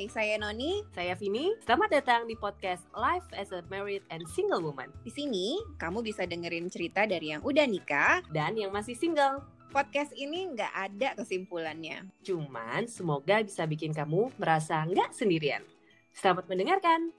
Hai, saya Noni. Saya Vini. Selamat datang di podcast Life as a Married and Single Woman. Di sini, kamu bisa dengerin cerita dari yang udah nikah dan yang masih single. Podcast ini nggak ada kesimpulannya. Cuman semoga bisa bikin kamu merasa nggak sendirian. Selamat mendengarkan.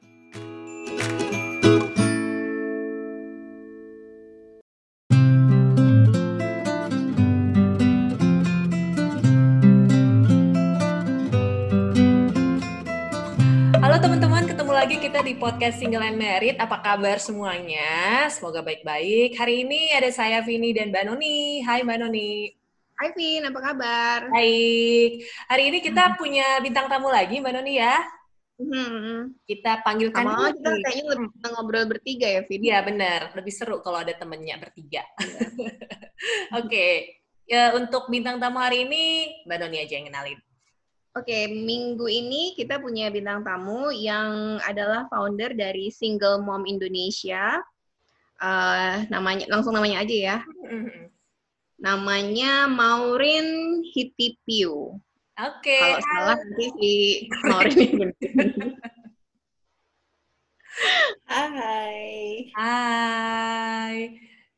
Kita di podcast Single and Married. Apa kabar semuanya? Semoga baik-baik. Hari ini ada saya Vini dan Mbak Noni. Hai Mbak Noni. Hai Vin, apa kabar? Baik. Hari ini kita hmm. punya bintang tamu lagi Mbak Noni ya. Hmm. Kita panggilkan Sama kita kayaknya lebih ngobrol bertiga ya, Vin? Iya, benar. Lebih seru kalau ada temennya bertiga. Oke. okay. Ya, untuk bintang tamu hari ini, Mbak Noni aja yang kenalin. Oke, minggu ini kita punya bintang tamu yang adalah founder dari Single Mom Indonesia. Uh, namanya langsung namanya aja ya. Namanya Maureen Hitipiu. Oke. Okay. Kalau salah nanti si Maureen. Hai. Hai.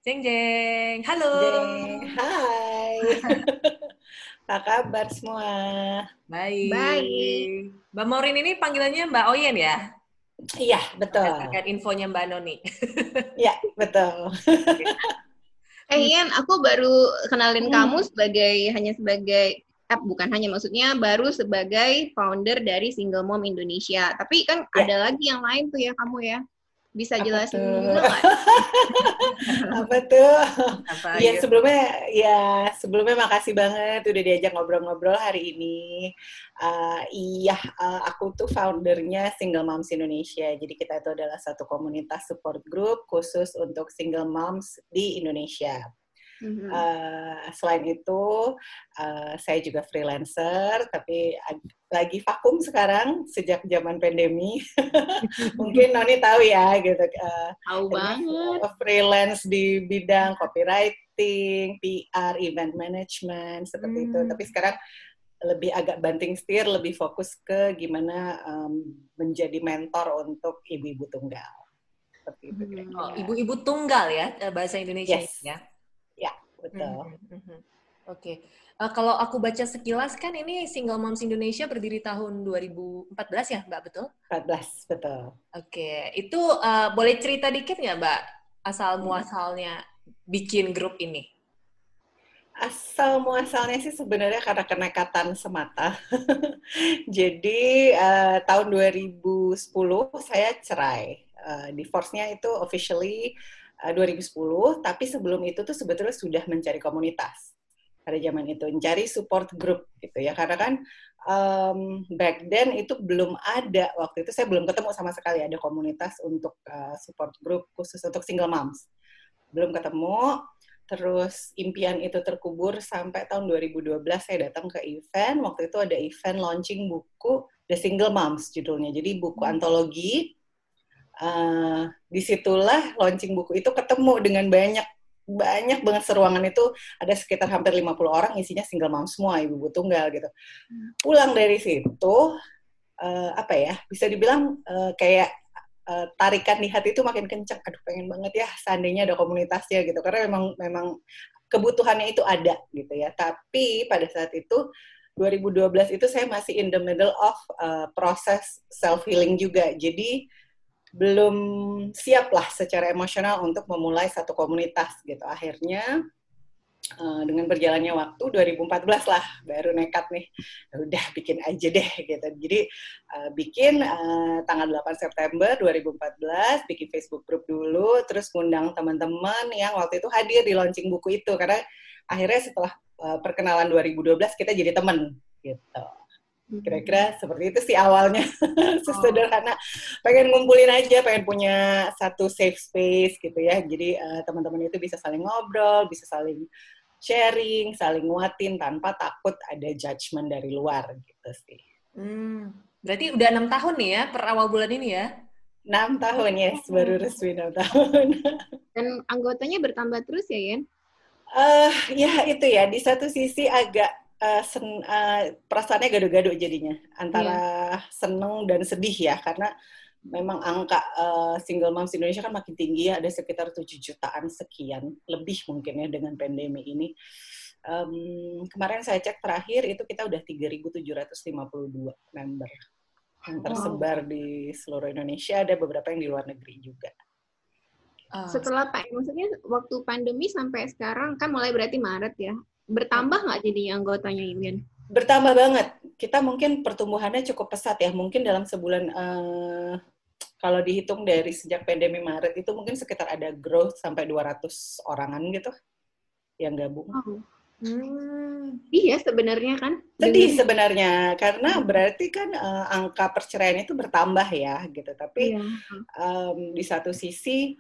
Jeng jeng. Halo. Jeng. Hai. Apa kabar semua? Baik. Baik. Mbak Morin ini panggilannya Mbak Oyen ya? Iya, betul. Akan infonya Mbak Noni. Iya, betul. eh, Ian, aku baru kenalin hmm. kamu sebagai hanya sebagai eh, bukan hanya maksudnya baru sebagai founder dari Single Mom Indonesia. Tapi kan ya. ada lagi yang lain tuh ya kamu ya. Bisa apa jelasin dulu nggak? apa tuh? Apa, ya sebelumnya ya sebelumnya makasih banget udah diajak ngobrol-ngobrol hari ini. Uh, iya, uh, aku tuh foundernya Single Moms Indonesia. Jadi kita itu adalah satu komunitas support group khusus untuk single moms di Indonesia. Mm-hmm. Uh, selain itu, uh, saya juga freelancer, tapi lagi vakum sekarang sejak zaman pandemi. Mungkin Noni tahu ya, gitu. Uh, tahu banget. Freelance di bidang copywriting, PR, event management, seperti mm. itu. Tapi sekarang lebih agak banting setir, lebih fokus ke gimana um, menjadi mentor untuk ibu-ibu tunggal. Seperti itu. Oh, ibu-ibu tunggal ya bahasa Indonesia yes. ya betul. Mm -hmm. Oke. Okay. Uh, eh, kalau aku baca sekilas kan ini Single Moms Indonesia berdiri tahun 2014 ya, Mbak, betul? 14, betul. Oke. Okay. Itu uh, boleh cerita dikit nggak, Mbak, asal muasalnya bikin grup ini? Asal muasalnya sih sebenarnya karena kenekatan semata. Jadi uh, tahun 2010 saya cerai. Uh, divorce-nya itu officially 2010, eh, tapi sebelum itu tuh sebetulnya sudah mencari komunitas pada zaman itu, mencari support group gitu ya, karena kan um, back then itu belum ada waktu itu saya belum ketemu sama sekali ada komunitas untuk uh, support group khusus untuk single moms, belum ketemu. Terus impian itu terkubur sampai tahun 2012 saya datang ke event. Waktu itu ada event launching buku The Single Moms judulnya. Jadi buku hmm. antologi uh, di situlah launching buku itu ketemu dengan banyak banyak banget seruangan itu. Ada sekitar hampir 50 orang isinya single mom semua ibu-ibu tunggal gitu. Pulang dari situ uh, apa ya bisa dibilang uh, kayak uh, tarikan di hati itu makin kencang aduh pengen banget ya seandainya ada komunitasnya gitu. Karena memang memang kebutuhannya itu ada gitu ya. Tapi pada saat itu 2012 itu saya masih in the middle of uh, proses self healing juga. Jadi belum siap lah secara emosional untuk memulai satu komunitas gitu. Akhirnya uh, dengan berjalannya waktu 2014 lah baru nekat nih ya udah bikin aja deh gitu. Jadi uh, bikin uh, tanggal 8 September 2014 bikin Facebook group dulu terus ngundang teman-teman yang waktu itu hadir di launching buku itu karena akhirnya setelah uh, perkenalan 2012 kita jadi teman gitu. Kira-kira seperti itu sih awalnya. Sesederhana. Pengen ngumpulin aja, pengen punya satu safe space gitu ya. Jadi uh, teman-teman itu bisa saling ngobrol, bisa saling sharing, saling nguatin tanpa takut ada judgement dari luar gitu sih. Hmm. Berarti udah enam tahun nih ya per awal bulan ini ya? Enam tahun, yes. Baru resmi enam tahun. Dan anggotanya bertambah terus ya, Yen? Uh, ya itu ya, di satu sisi agak uh, sen, uh, perasaannya gado-gado jadinya antara yeah. seneng dan sedih ya karena memang angka uh, single moms Indonesia kan makin tinggi ya ada sekitar 7 jutaan sekian lebih mungkin ya dengan pandemi ini um, kemarin saya cek terakhir itu kita udah 3.752 member yang tersebar wow. di seluruh Indonesia ada beberapa yang di luar negeri juga Uh. Setelah Pak, maksudnya waktu pandemi sampai sekarang kan mulai berarti Maret ya. Bertambah nggak jadi anggotanya Yulian? Bertambah banget. Kita mungkin pertumbuhannya cukup pesat ya. Mungkin dalam sebulan uh, kalau dihitung dari sejak pandemi Maret itu mungkin sekitar ada growth sampai 200 orangan gitu yang gabung. Oh. Hmm, iya sebenarnya kan. Sedih sebenarnya karena berarti kan uh, angka perceraian itu bertambah ya gitu. Tapi iya. um, di satu sisi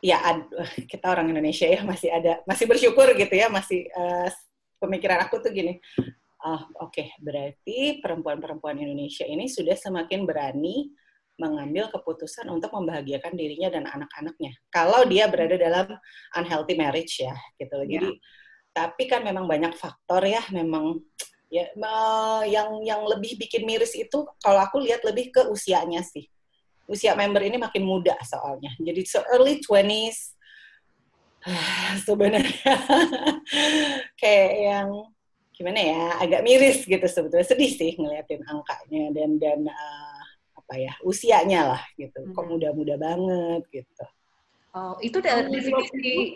ya kita orang Indonesia ya masih ada masih bersyukur gitu ya masih uh, pemikiran aku tuh gini ah oke okay, berarti perempuan-perempuan Indonesia ini sudah semakin berani mengambil keputusan untuk membahagiakan dirinya dan anak-anaknya kalau dia berada dalam unhealthy marriage ya gitu loh. jadi yeah. tapi kan memang banyak faktor ya memang ya yang yang lebih bikin miris itu kalau aku lihat lebih ke usianya sih usia member ini makin muda soalnya. Jadi so early 20s sebenarnya kayak yang gimana ya agak miris gitu sebetulnya. Sedih sih ngeliatin angkanya dan dan uh, apa ya usianya lah gitu. Hmm. kok muda-muda banget gitu. Oh itu dari definisi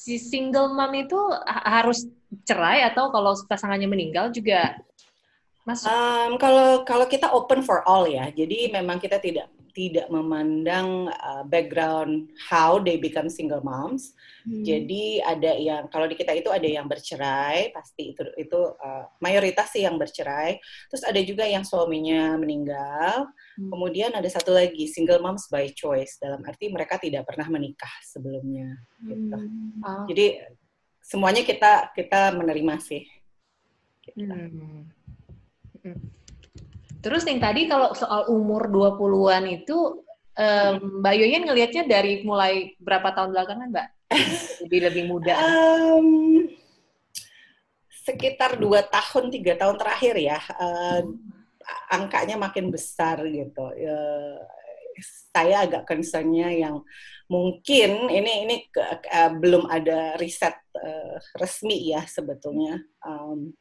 si single mom itu harus cerai atau kalau pasangannya meninggal juga Um, kalau kalau kita open for all ya, jadi memang kita tidak tidak memandang uh, background how they become single moms. Hmm. Jadi ada yang kalau di kita itu ada yang bercerai, pasti itu itu uh, mayoritas sih yang bercerai. Terus ada juga yang suaminya meninggal. Hmm. Kemudian ada satu lagi single moms by choice dalam arti mereka tidak pernah menikah sebelumnya. Gitu. Hmm. Oh. Jadi semuanya kita kita menerima sih. Gitu. Hmm. Terus yang tadi kalau soal umur 20-an itu um, Mbak Yoyen ngelihatnya dari mulai berapa tahun belakangan, Mbak? Jadi lebih muda. Um, sekitar dua tahun, tiga tahun terakhir ya, uh, angkanya makin besar gitu. Uh, saya agak concernnya yang mungkin ini ini uh, belum ada riset uh, resmi ya sebetulnya. Um,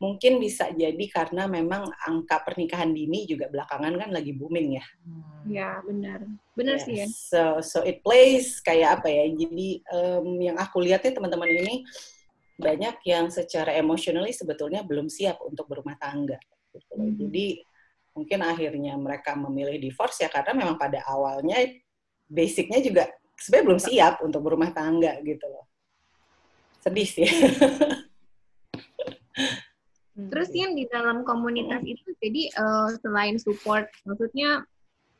mungkin bisa jadi karena memang angka pernikahan dini juga belakangan kan lagi booming ya. Hmm. Ya benar, benar yeah. sih ya. So so it plays kayak apa ya? Jadi um, yang aku lihatnya teman-teman ini banyak yang secara emotionally sebetulnya belum siap untuk berumah tangga. Gitu. Hmm. Jadi mungkin akhirnya mereka memilih divorce ya karena memang pada awalnya basicnya juga sebenarnya belum siap untuk berumah tangga gitu loh. Sedih sih. Terus yang di dalam komunitas itu jadi uh, selain support, maksudnya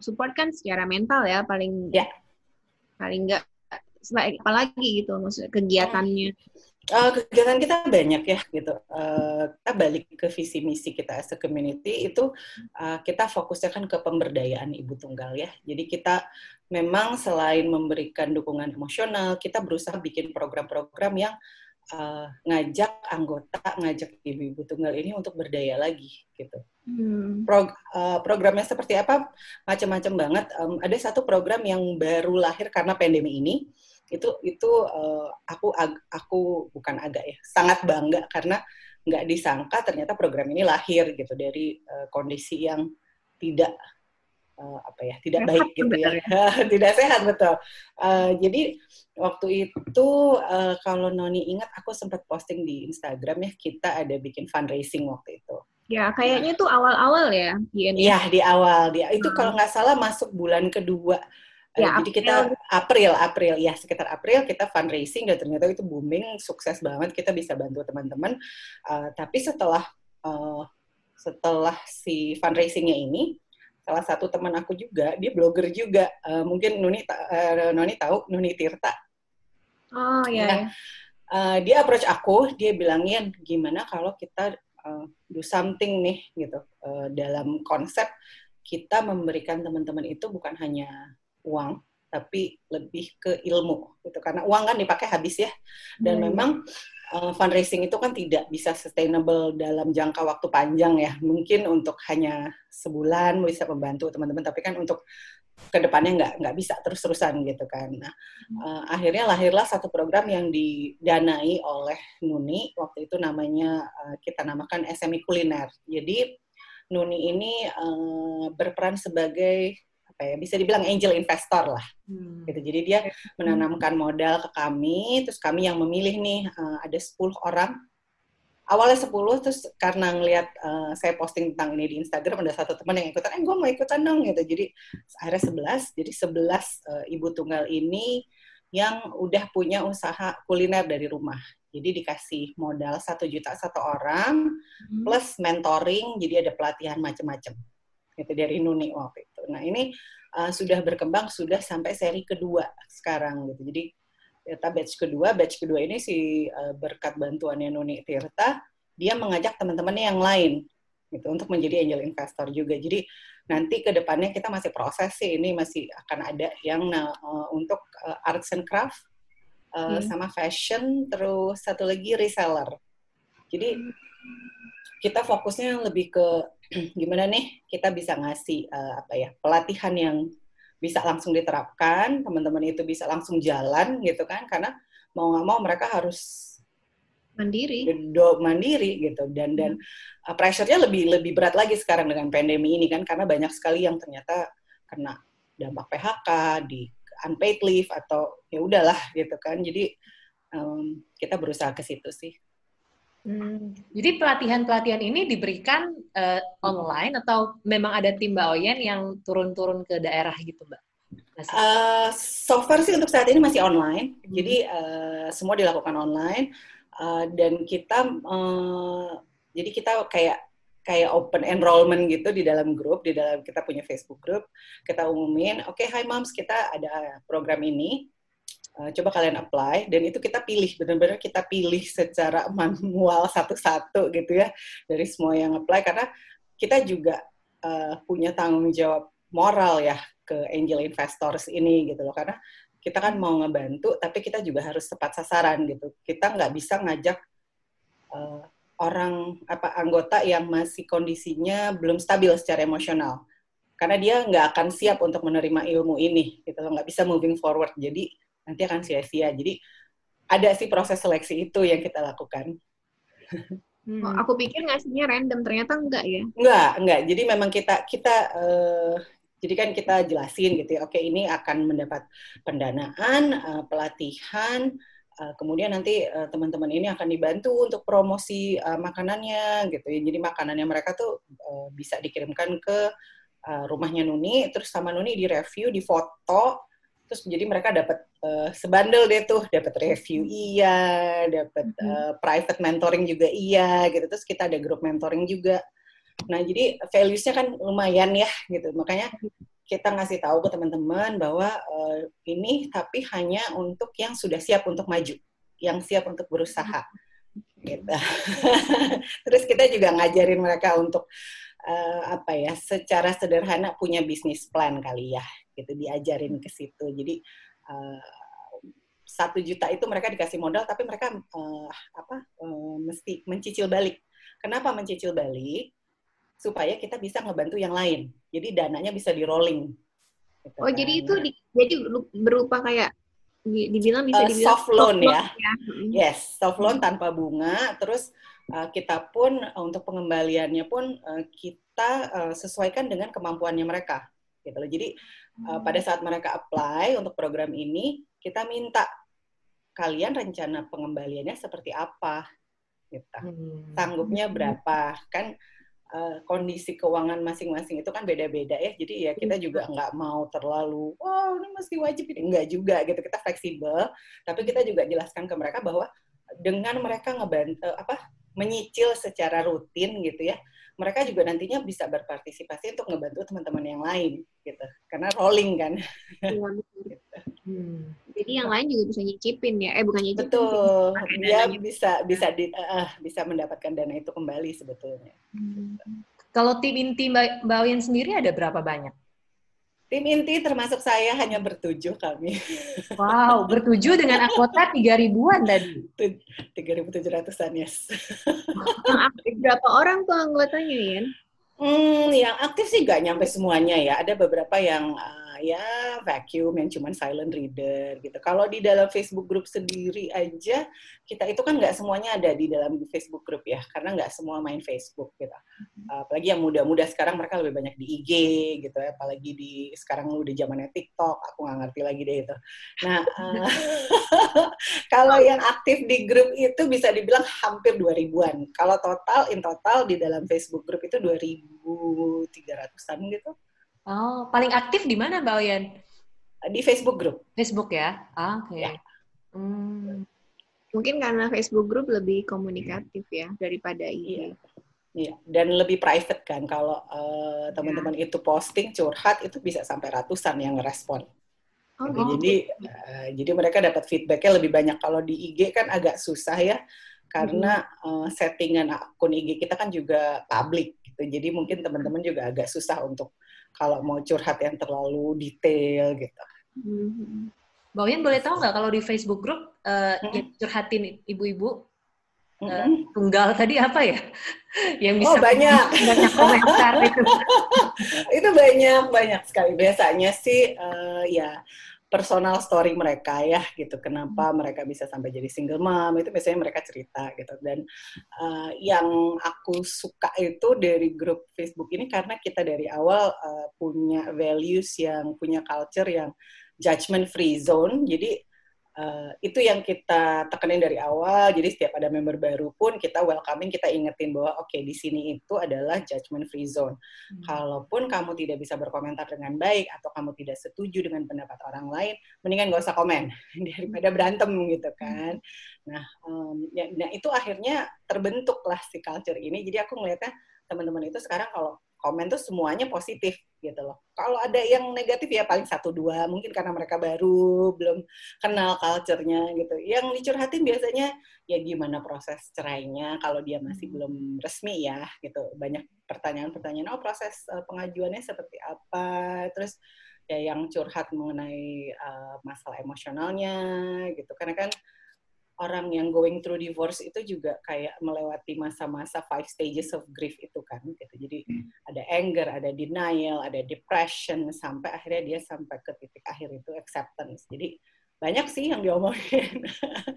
support kan secara mental ya paling ya paling enggak apalagi gitu maksudnya kegiatannya. Uh, kegiatan kita banyak ya gitu. Uh, kita balik ke visi misi kita as a community itu uh, kita fokusnya kan ke pemberdayaan ibu tunggal ya. Jadi kita memang selain memberikan dukungan emosional, kita berusaha bikin program-program yang uh, ngajak anggota, ngajak ibu-ibu tunggal ini untuk berdaya lagi gitu. Hmm. Pro, uh, programnya seperti apa? Macam-macam banget. Um, ada satu program yang baru lahir karena pandemi ini. Itu itu uh, aku ag, aku bukan agak ya, sangat bangga karena nggak disangka ternyata program ini lahir gitu dari uh, kondisi yang tidak uh, apa ya tidak sehat baik gitu ya, ya. tidak sehat betul. Uh, jadi waktu itu uh, kalau Noni ingat aku sempat posting di Instagram ya kita ada bikin fundraising waktu itu. Ya kayaknya nah, tuh awal-awal ya iya di awal. Dia itu hmm. kalau nggak salah masuk bulan kedua. Ya, jadi kita April, April ya sekitar April kita fundraising dan ternyata itu booming, sukses banget. Kita bisa bantu teman-teman. Uh, tapi setelah uh, setelah si fundraisingnya ini, salah satu teman aku juga, dia blogger juga. Uh, mungkin Nuni uh, Noni tahu Nuni Tirta. Oh iya. Nah, uh, dia approach aku, dia bilangin gimana kalau kita uh, do something nih gitu uh, dalam konsep kita memberikan teman-teman itu bukan hanya uang tapi lebih ke ilmu gitu karena uang kan dipakai habis ya dan hmm. memang uh, fundraising itu kan tidak bisa sustainable dalam jangka waktu panjang ya. Mungkin untuk hanya sebulan bisa membantu teman-teman, tapi kan untuk ke depannya nggak nggak bisa terus-terusan gitu kan. Nah, uh, akhirnya lahirlah satu program yang didanai oleh Nuni waktu itu namanya uh, kita namakan SMI Kuliner. Jadi Nuni ini uh, berperan sebagai apa ya bisa dibilang angel investor lah. Hmm. gitu. Jadi dia menanamkan modal ke kami terus kami yang memilih nih uh, ada 10 orang. Awalnya 10 terus karena ngelihat uh, saya posting tentang ini di Instagram ada satu teman yang ikutan eh gue mau ikutan dong gitu. Jadi akhirnya 11 jadi 11 uh, ibu tunggal ini yang udah punya usaha kuliner dari rumah. Jadi dikasih modal satu juta satu orang hmm. plus mentoring jadi ada pelatihan macam-macam gitu dari Nuni waktu itu. Nah ini uh, sudah berkembang sudah sampai seri kedua sekarang gitu. Jadi kita batch kedua, batch kedua ini si uh, berkat bantuannya Nuni Tirta, dia mengajak teman-temannya yang lain gitu untuk menjadi angel investor juga. Jadi nanti ke depannya kita masih proses sih ini masih akan ada yang uh, untuk uh, arts and craft uh, hmm. sama fashion terus satu lagi reseller. Jadi kita fokusnya lebih ke gimana nih kita bisa ngasih uh, apa ya pelatihan yang bisa langsung diterapkan teman-teman itu bisa langsung jalan gitu kan karena mau nggak mau mereka harus mandiri. Do, mandiri gitu. Dan dan uh, pressure-nya lebih lebih berat lagi sekarang dengan pandemi ini kan karena banyak sekali yang ternyata kena dampak PHK di unpaid leave atau ya udahlah gitu kan. Jadi um, kita berusaha ke situ sih Hmm, jadi pelatihan-pelatihan ini diberikan uh, online atau memang ada tim Mbak Oyen yang turun-turun ke daerah gitu, Mbak? Uh, so far sih untuk saat ini masih online, hmm. jadi uh, semua dilakukan online. Uh, dan kita uh, jadi kita kayak kayak open enrollment gitu di dalam grup, di dalam kita punya Facebook group, kita umumin, oke, okay, hi moms, kita ada program ini, uh, coba kalian apply dan itu kita pilih benar-benar kita pilih secara manual satu-satu gitu ya dari semua yang apply karena kita juga uh, punya tanggung jawab moral ya ke angel investors ini gitu loh. Karena kita kan mau ngebantu tapi kita juga harus tepat sasaran gitu. Kita nggak bisa ngajak uh, orang apa anggota yang masih kondisinya belum stabil secara emosional. Karena dia nggak akan siap untuk menerima ilmu ini gitu loh nggak bisa moving forward. Jadi nanti akan sia-sia. Jadi ada sih proses seleksi itu yang kita lakukan. Hmm. Oh, aku pikir ngasihnya random, ternyata enggak ya? Enggak, enggak. Jadi memang kita kita uh, jadi kan kita jelasin gitu ya. Oke, ini akan mendapat pendanaan, uh, pelatihan, uh, kemudian nanti uh, teman-teman ini akan dibantu untuk promosi uh, makanannya gitu ya. Jadi makanannya mereka tuh uh, bisa dikirimkan ke uh, rumahnya Nuni, terus sama Nuni direview, difoto, terus jadi mereka dapat uh, sebandel deh tuh. Dapat review iya dapat uh, private mentoring juga iya gitu. Terus kita ada grup mentoring juga. Nah jadi valuesnya kan lumayan ya gitu. Makanya kita ngasih tahu ke teman-teman bahwa uh, ini tapi hanya untuk yang sudah siap untuk maju yang siap untuk berusaha gitu. Terus kita juga ngajarin mereka untuk uh, apa ya secara sederhana punya bisnis plan kali ya gitu diajarin ke situ. Jadi uh, satu juta itu mereka dikasih modal tapi mereka uh, apa uh, mesti mencicil balik. Kenapa mencicil balik? Supaya kita bisa ngebantu yang lain. Jadi dananya bisa di rolling gitu oh kan. jadi itu di, jadi berupa kayak dibilang bisa dibilang uh, soft loan soft ya. ya. Yes soft loan tanpa bunga. Terus uh, kita pun uh, untuk pengembaliannya pun uh, kita uh, sesuaikan dengan kemampuannya mereka. Gitu loh. Jadi uh, pada saat mereka apply untuk program ini, kita minta kalian rencana pengembaliannya seperti apa, gitu. Hmm. Tanggupnya berapa, kan uh, kondisi keuangan masing-masing itu kan beda-beda ya. Jadi ya kita iya. juga nggak mau terlalu, wow ini mesti wajib ini enggak juga gitu. Kita fleksibel, tapi kita juga jelaskan ke mereka bahwa dengan mereka ngebantu apa menyicil secara rutin gitu ya mereka juga nantinya bisa berpartisipasi untuk ngebantu teman-teman yang lain gitu. Karena rolling kan. Iya, gitu. hmm. jadi yang lain juga bisa nyicipin ya. Eh bukan nyicipin betul. Dia bisa bisa di, uh, bisa mendapatkan dana itu kembali sebetulnya. Hmm. kalau tim inti mbak Mbak sendiri ada berapa banyak Tim inti termasuk saya hanya bertujuh kami. Wow, bertujuh dengan anggota tiga ribuan tadi. Tiga ribu tujuh ratusan yes. Berapa orang tuh anggotanya ya? Hmm, yang aktif sih nggak nyampe semuanya ya. Ada beberapa yang uh, ya vacuum yang cuman silent reader gitu. Kalau di dalam Facebook group sendiri aja kita itu kan nggak semuanya ada di dalam Facebook group ya, karena nggak semua main Facebook gitu. Mm-hmm. Apalagi yang muda-muda sekarang mereka lebih banyak di IG gitu ya, apalagi di sekarang udah zamannya TikTok, aku nggak ngerti lagi deh itu. Nah, uh, kalau yang aktif di grup itu bisa dibilang hampir 2000-an. Kalau total in total di dalam Facebook group itu 2300-an gitu. Oh, paling aktif di mana Mbak Oyen? Di Facebook group. Facebook ya? Ah, Oke. Okay. Ya. Hmm. Mungkin karena Facebook group lebih komunikatif ya daripada IG. Iya. Iya, dan lebih private kan. Kalau uh, teman-teman ya. itu posting curhat itu bisa sampai ratusan yang ngerespon. Oh, gitu. Jadi uh, jadi mereka dapat feedbacknya lebih banyak. Kalau di IG kan agak susah ya karena uh, settingan akun IG kita kan juga public gitu. Jadi mungkin teman-teman juga agak susah untuk kalau mau curhat yang terlalu detail gitu. Hmm. Mbak Uyan boleh tahu nggak kalau di Facebook group uh, hmm. yang curhatin ibu-ibu uh, tunggal tadi apa ya? yang bisa oh, banyak banyak komentar itu. itu banyak banyak sekali. Biasanya sih uh, ya personal story mereka ya gitu. Kenapa hmm. mereka bisa sampai jadi single mom itu biasanya mereka cerita gitu. Dan uh, yang aku suka itu dari grup Facebook ini karena kita dari awal uh, punya values yang punya culture yang judgment free zone. Jadi Uh, itu yang kita tekenin dari awal. Jadi setiap ada member baru pun kita welcoming, kita ingetin bahwa oke okay, di sini itu adalah judgment free zone. Hmm. Kalaupun kamu tidak bisa berkomentar dengan baik atau kamu tidak setuju dengan pendapat orang lain, mendingan gak usah komen daripada berantem gitu kan. Nah, um, ya, nah itu akhirnya terbentuklah si culture ini. Jadi aku ngelihatnya teman-teman itu sekarang kalau komen tuh semuanya positif gitu loh. Kalau ada yang negatif ya paling satu dua, mungkin karena mereka baru belum kenal culture-nya gitu. Yang dicurhatin biasanya ya gimana proses cerainya kalau dia masih hmm. belum resmi ya gitu. Banyak pertanyaan-pertanyaan, oh proses uh, pengajuannya seperti apa, terus ya yang curhat mengenai uh, masalah emosionalnya gitu. Karena kan orang yang going through divorce itu juga kayak melewati masa-masa five stages of grief itu kan gitu. Jadi hmm. ada anger, ada denial, ada depression sampai akhirnya dia sampai ke titik akhir itu acceptance. Jadi banyak sih yang diomongin.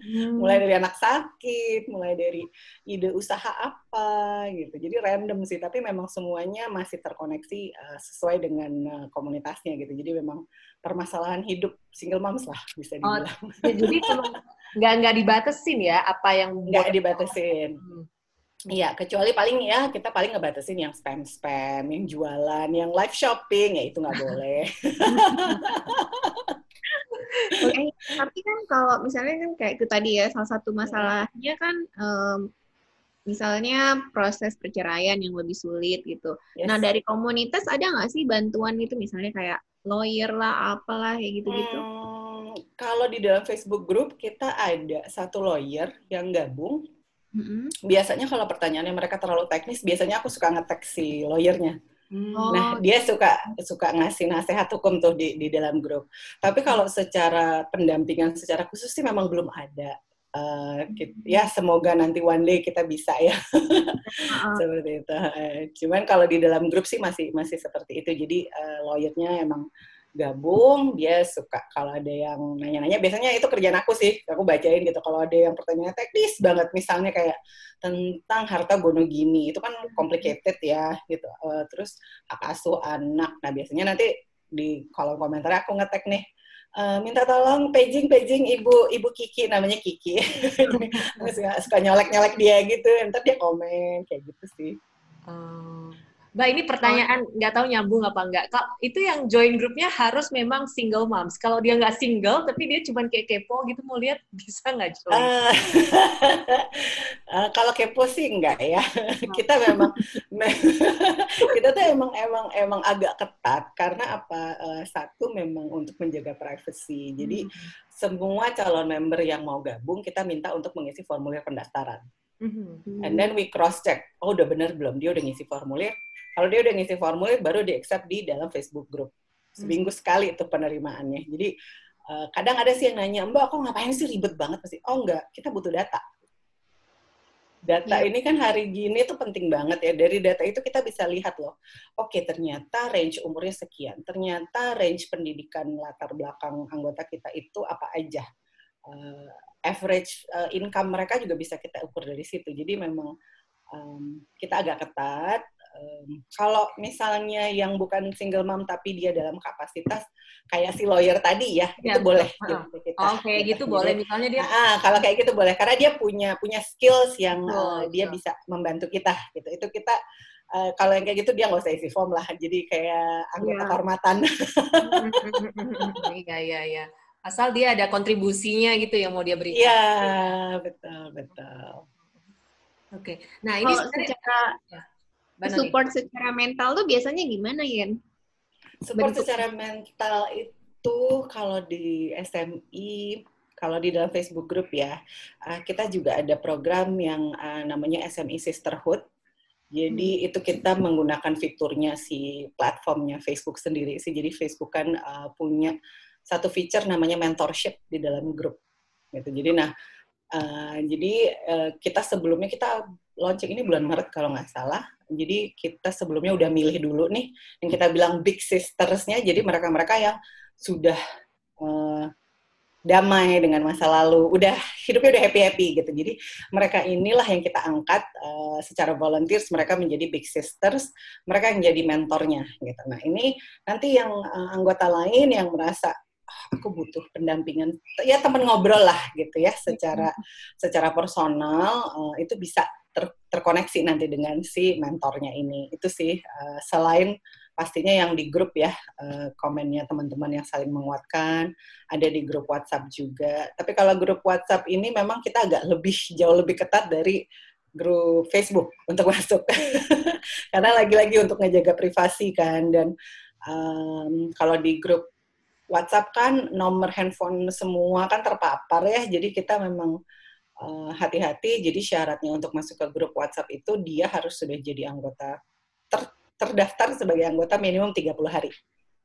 Hmm. mulai dari anak sakit, mulai dari ide usaha apa gitu. Jadi random sih, tapi memang semuanya masih terkoneksi uh, sesuai dengan uh, komunitasnya gitu. Jadi memang permasalahan hidup single moms lah bisa oh, dibilang. Oh, jadi nggak nggak dibatasin ya apa yang nggak dibatasin. Hmm. Iya, kecuali paling ya kita paling ngebatasin yang spam-spam, yang jualan, yang live shopping, ya itu nggak boleh. okay. tapi kan kalau misalnya kan kayak itu tadi ya salah satu masalahnya kan um, misalnya proses perceraian yang lebih sulit gitu. Yes. Nah dari komunitas ada nggak sih bantuan itu misalnya kayak lawyer lah, apalah kayak gitu-gitu? Hmm, kalau di dalam Facebook group kita ada satu lawyer yang gabung. Mm-hmm. Biasanya kalau pertanyaannya mereka terlalu teknis, biasanya aku suka ngetek si lawyernya. Oh. Nah, dia suka suka ngasih nasihat hukum tuh di di dalam grup. Tapi kalau secara pendampingan secara khusus sih memang belum ada. Uh, ya semoga nanti one day kita bisa ya uh-huh. seperti itu. Cuman kalau di dalam grup sih masih masih seperti itu. Jadi uh, lawyernya emang gabung dia suka kalau ada yang nanya-nanya. Biasanya itu kerjaan aku sih aku bacain gitu. Kalau ada yang pertanyaan teknis banget misalnya kayak tentang harta gono gini itu kan complicated ya gitu. Uh, terus hak asuh anak. Nah biasanya nanti di kolom komentar aku ngetek nih Uh, minta tolong paging paging ibu ibu Kiki namanya Kiki. Suka, suka nyolek nyolek dia gitu ntar dia komen kayak gitu sih. Uh, Mbak ini pertanyaan nggak tahu nyambung apa enggak. Kak, itu yang join grupnya harus memang single moms. Kalau dia nggak single tapi dia cuma kayak kepo gitu mau lihat bisa nggak join? Uh, uh, kalau kepo sih enggak ya. kita memang kita tuh emang emang emang agak ketat karena apa? Uh, satu memang untuk menjaga privacy. Jadi hmm. semua calon member yang mau gabung kita minta untuk mengisi formulir pendaftaran. Mm-hmm. And then we cross check, oh udah bener belum dia udah ngisi formulir, kalau dia udah ngisi formulir, baru di accept di dalam Facebook group. seminggu sekali itu penerimaannya. Jadi uh, kadang ada sih yang nanya, Mbak, kok ngapain sih ribet banget pasti? Oh enggak, kita butuh data. Data yeah. ini kan hari gini tuh penting banget ya. Dari data itu kita bisa lihat loh. Oke, ternyata range umurnya sekian. Ternyata range pendidikan latar belakang anggota kita itu apa aja. Uh, average uh, income mereka juga bisa kita ukur dari situ. Jadi memang um, kita agak ketat um, kalau misalnya yang bukan single mom tapi dia dalam kapasitas kayak si lawyer tadi ya, ya itu boleh uh, gitu kita. Oh, kayak gitu, gitu boleh misalnya dia. Ah, kalau kayak gitu boleh karena dia punya punya skills yang oh, uh, dia bisa membantu kita gitu. Itu kita uh, kalau yang kayak gitu dia nggak usah isi form lah. Jadi kayak anggota ya. kehormatan. Iya iya iya. Asal dia ada kontribusinya gitu yang mau dia berikan. Iya, betul betul. Oke. Okay. Nah, ini secara ya support secara mental tuh biasanya gimana Yen? Support Bentuk. secara mental itu kalau di SMI kalau di dalam Facebook group ya, uh, kita juga ada program yang uh, namanya SMI Sisterhood. Jadi hmm. itu kita menggunakan fiturnya si platformnya Facebook sendiri sih. Jadi Facebook kan uh, punya satu feature namanya mentorship di dalam grup. Gitu. Jadi nah, uh, jadi uh, kita sebelumnya kita launching ini bulan Maret kalau nggak salah. Jadi kita sebelumnya udah milih dulu nih yang kita bilang big sistersnya. Jadi mereka-mereka yang sudah uh, damai dengan masa lalu, udah hidupnya udah happy happy gitu. Jadi mereka inilah yang kita angkat uh, secara volunteers. Mereka menjadi big sisters, mereka yang jadi mentornya gitu. Nah ini nanti yang uh, anggota lain yang merasa aku butuh pendampingan ya teman ngobrol lah gitu ya secara secara personal itu bisa ter, terkoneksi nanti dengan si mentornya ini. Itu sih uh, selain pastinya yang di grup ya uh, komennya teman-teman yang saling menguatkan, ada di grup WhatsApp juga. Tapi kalau grup WhatsApp ini memang kita agak lebih jauh lebih ketat dari grup Facebook untuk masuk. Karena lagi-lagi untuk ngejaga privasi kan dan um, kalau di grup WhatsApp kan nomor handphone semua kan terpapar ya, jadi kita memang hati-hati. Uh, jadi syaratnya untuk masuk ke grup WhatsApp itu dia harus sudah jadi anggota ter, terdaftar sebagai anggota minimum 30 hari.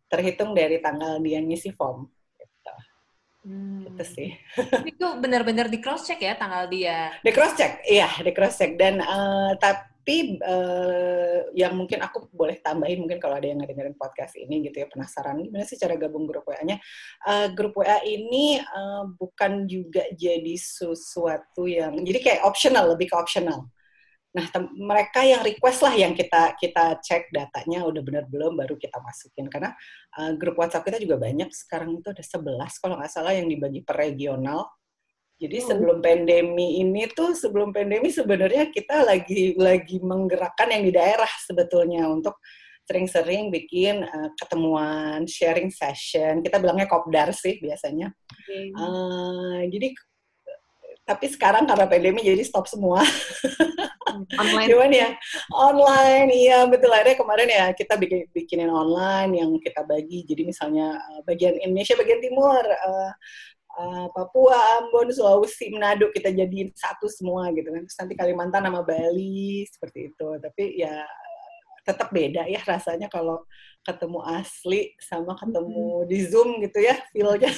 Terhitung dari tanggal dia ngisi form. Gitu. Hmm. Itu sih. itu benar-benar di cross check ya tanggal dia. Di cross check, iya di cross check dan uh, tapi tapi uh, yang mungkin aku boleh tambahin mungkin kalau ada yang ngedengerin podcast ini gitu ya penasaran gimana sih cara gabung grup WA-nya uh, grup WA ini uh, bukan juga jadi sesuatu yang jadi kayak optional lebih ke optional. Nah mereka yang request lah yang kita kita cek datanya udah benar belum baru kita masukin. Karena uh, grup WhatsApp kita juga banyak sekarang itu ada 11 kalau nggak salah yang dibagi per regional jadi oh. sebelum pandemi ini tuh sebelum pandemi sebenarnya kita lagi lagi menggerakkan yang di daerah sebetulnya untuk sering-sering bikin uh, ketemuan, sharing session. Kita bilangnya kopdar sih biasanya. Okay. Uh, eh, jadi tapi sekarang karena pandemi jadi stop semua. Online. Cuman ya online, iya betul. Akhirnya kemarin ya kita bikin bikinin online yang kita bagi. Jadi misalnya uh, bagian Indonesia, bagian Timur, uh, uh, Papua, Ambon, Sulawesi, Manado kita jadiin satu semua gitu kan. Terus nanti Kalimantan sama Bali seperti itu. Tapi ya tetap beda ya rasanya kalau ketemu asli sama ketemu di Zoom gitu ya feel-nya.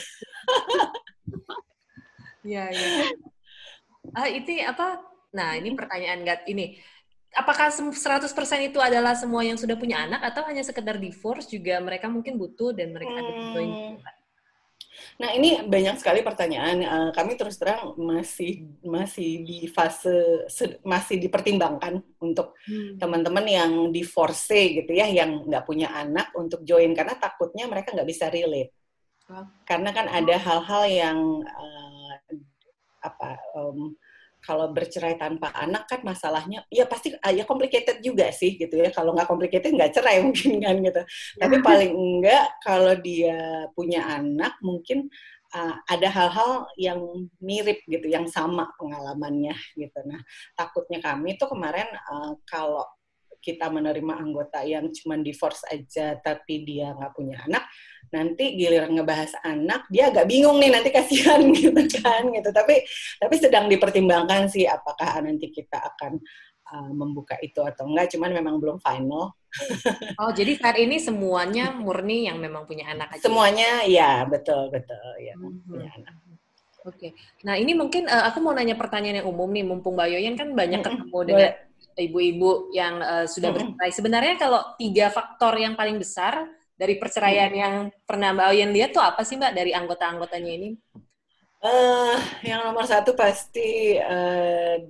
ya ya. Uh, itu apa? Nah, ini pertanyaan nggak ini. Apakah 100% itu adalah semua yang sudah punya anak atau hanya sekedar divorce juga mereka mungkin butuh dan mereka hmm. ada Nah ini banyak sekali pertanyaan. Uh, kami terus terang masih masih di fase masih dipertimbangkan untuk hmm. teman-teman yang divorce gitu ya, yang nggak punya anak untuk join karena takutnya mereka nggak bisa relate. Oh. Karena kan ada hal-hal yang uh, apa um, kalau bercerai tanpa anak kan masalahnya ya pasti ah, ya complicated juga sih gitu ya. Kalau nggak complicated nggak cerai mungkin kan gitu. Tapi paling enggak kalau dia punya anak mungkin uh, ada hal-hal yang mirip gitu yang sama pengalamannya gitu. Nah takutnya kami tuh kemarin uh, kalau kita menerima anggota yang cuma divorce aja tapi dia nggak punya anak nanti giliran ngebahas anak dia agak bingung nih nanti kasihan gitu kan gitu tapi tapi sedang dipertimbangkan sih apakah nanti kita akan uh, membuka itu atau enggak cuman memang belum final Oh, jadi saat ini semuanya murni yang memang punya anak aja. Semuanya ya, betul, betul ya, Mhm. punya anak. Oke. Nah, ini mungkin eh, aku mau nanya pertanyaan yang umum nih, mumpung Mbak Yoyen kan banyak Mm-mm, ketemu dengan. Ibu-ibu yang eh, sudah bercerai. Sebenarnya kalau tiga faktor yang paling besar dari perceraian yang pernah Mbak Yoyen lihat tuh apa sih Mbak dari anggota-anggotanya ini? Eh, yang nomor satu pasti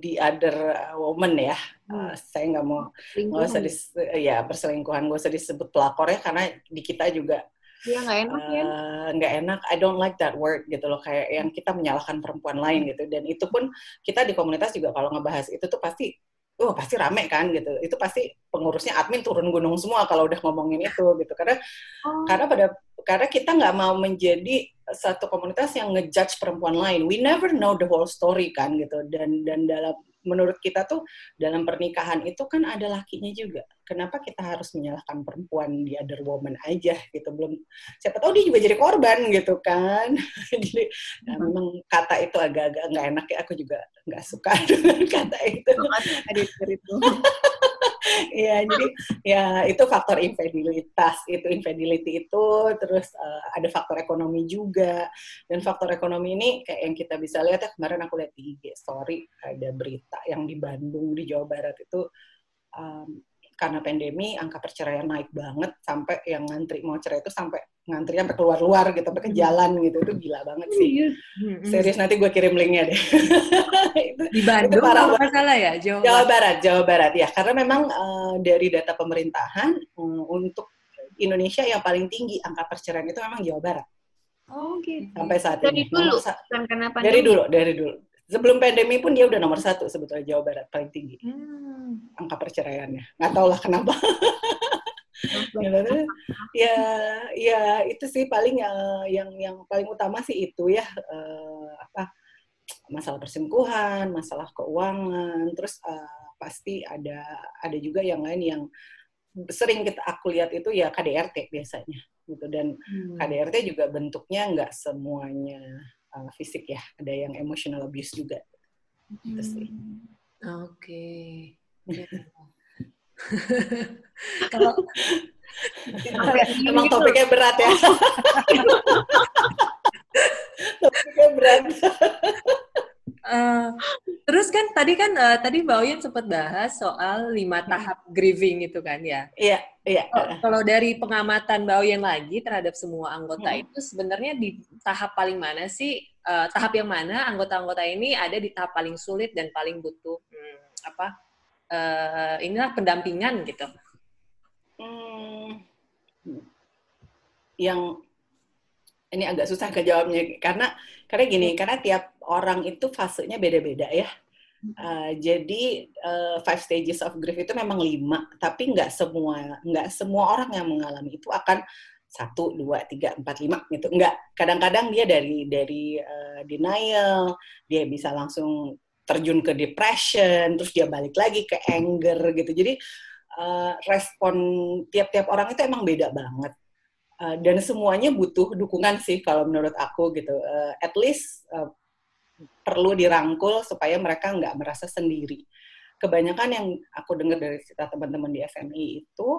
the other woman ya. Eh, saya nggak mau nggak usah dis, ya perselingkuhan nggak usah disebut pelakor ya karena di kita juga Iya nggak enak ya. nggak enak. I don't like that word gitu loh kayak yang kita menyalahkan perempuan lain gitu. Dan itu pun kita di komunitas juga kalau ngebahas itu tuh pasti, oh pasti rame kan gitu. Itu pasti pengurusnya admin turun gunung semua kalau udah ngomongin itu gitu. Karena Oh. karena pada karena kita nggak mau menjadi satu komunitas yang ngejudge perempuan lain. We never know the whole story kan gitu. Dan dan dalam menurut kita tuh dalam pernikahan itu kan ada lakinya juga. Kenapa kita harus menyalahkan perempuan di other woman aja gitu? Belum siapa tahu dia juga jadi korban gitu kan. jadi nah, memang kata itu agak-agak nggak enak ya. Aku juga nggak suka dengan kata itu. Editor itu. Iya, jadi ya itu faktor infidelitas, itu infidelity itu, terus eh, ada faktor ekonomi juga, dan faktor ekonomi ini kayak yang kita bisa lihat ya kemarin aku lihat di IG story ada berita yang di Bandung di Jawa Barat itu um, karena pandemi angka perceraian naik banget sampai yang ngantri mau cerai itu sampai ngantri sampai keluar-luar gitu, sampai ke jalan gitu, itu gila banget sih. Hmm, Serius nanti gue kirim linknya deh. itu Di Bandung parah kalau nggak salah ya, Jawa Jawa Barat. Jawa Barat ya, karena memang eh, dari data pemerintahan mm, untuk Indonesia yang paling tinggi angka perceraian itu memang Jawa Barat Oh gitu. sampai saat Dari ini. dulu, sa- bukan karena pandemi. dari dulu, dari dulu. Sebelum pandemi pun dia udah nomor satu sebetulnya Jawa Barat paling tinggi Hmm. angka perceraiannya. Nggak tahu lah kenapa. Gitu. ya, ya itu sih paling eh, yang yang paling utama sih itu ya eh, apa masalah perselingkuhan, masalah keuangan, terus eh, pasti ada ada juga yang lain yang sering kita aku lihat itu ya KDRT biasanya gitu dan Hmm. KDRT juga bentuknya nggak semuanya eh, fisik ya, ada yang emotional abuse juga. Itu sih. Oke. Ya. Kalau Emang gitu. topiknya berat ya. topiknya berat. Eh, terus kan tadi kan eh, tadi Mbak Oyen sempat bahas soal lima tahap grieving itu kan ya. Iya, iya. Kalau- Kalau dari pengamatan Mbak Oyen lagi terhadap semua anggota Hmm. itu sebenarnya di tahap paling mana sih? eh, tahap yang mana anggota-anggota ini ada di tahap paling sulit dan paling butuh hmm, apa? eh, inilah pendampingan gitu. Hmm, yang ini agak susah kejawabnya karena karena gini karena tiap orang itu fasenya beda-beda ya. Uh, jadi uh, five stages of grief itu memang lima, tapi nggak semua nggak semua orang yang mengalami itu akan satu, dua, tiga, empat, lima gitu. Nggak. Kadang-kadang dia dari dari uh, denial, dia bisa langsung terjun ke depression, terus dia balik lagi ke anger gitu. Jadi uh, respon tiap-tiap orang itu emang beda banget. Uh, dan semuanya butuh dukungan sih kalau menurut aku gitu. Uh, at least uh, perlu dirangkul supaya mereka nggak merasa sendiri. Kebanyakan yang aku dengar dari cerita teman-teman di SMI itu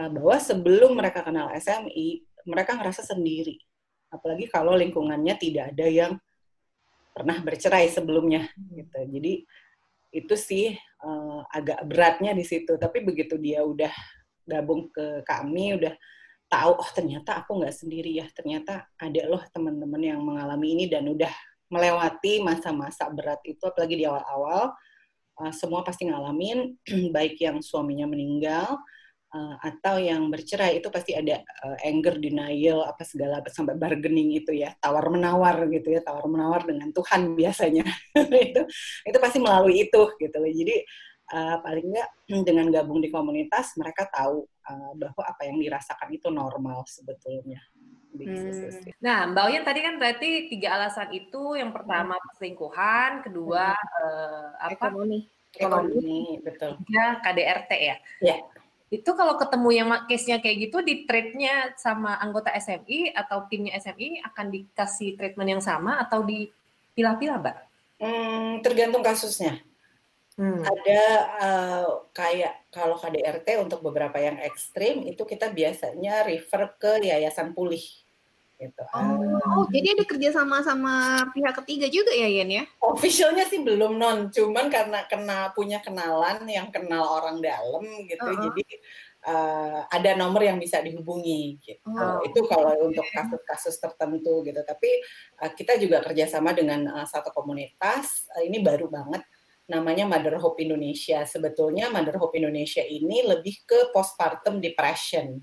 uh, bahwa sebelum mereka kenal SMI, mereka ngerasa sendiri. Apalagi kalau lingkungannya tidak ada yang pernah bercerai sebelumnya gitu. Jadi itu sih uh, agak beratnya di situ. Tapi begitu dia udah gabung ke kami, udah tahu oh ternyata aku nggak sendiri ya. Ternyata ada loh teman-teman yang mengalami ini dan udah melewati masa-masa berat itu, apalagi di awal-awal. Uh, semua pasti ngalamin, baik yang suaminya meninggal, uh, atau yang bercerai itu pasti ada uh, anger, denial, apa segala sampai bargaining itu ya, tawar menawar gitu ya, tawar menawar dengan Tuhan biasanya itu itu pasti melalui itu gitu loh. Jadi uh, paling nggak dengan gabung di komunitas mereka tahu uh, bahwa apa yang dirasakan itu normal sebetulnya. Hmm. Nah, Mbak Oyen tadi kan berarti tiga alasan itu, yang pertama perselingkuhan, kedua eh, apa? Ekonomi. Ekonomi betul. Ketiga KDRT ya. Ya. Itu kalau ketemu yang case-nya kayak gitu, di treatnya sama anggota SMI atau timnya SMI akan dikasih treatment yang sama atau dipilah-pilah, Mbak? Hmm, tergantung kasusnya. Hmm. Ada uh, kayak kalau KDRT untuk beberapa yang ekstrim itu kita biasanya refer ke yayasan pulih. Gitu. Oh, oh, jadi ada kerja sama sama pihak ketiga juga ya Yen ya? Officialnya sih belum non, cuman karena kena punya kenalan yang kenal orang dalam gitu, uh -huh. jadi uh, ada nomor yang bisa dihubungi gitu. Oh. Itu kalau untuk kasus-kasus tertentu gitu. Tapi uh, kita juga kerjasama dengan uh, satu komunitas. Uh, ini baru banget namanya Mother Hope Indonesia. Sebetulnya Mother Hope Indonesia ini lebih ke postpartum depression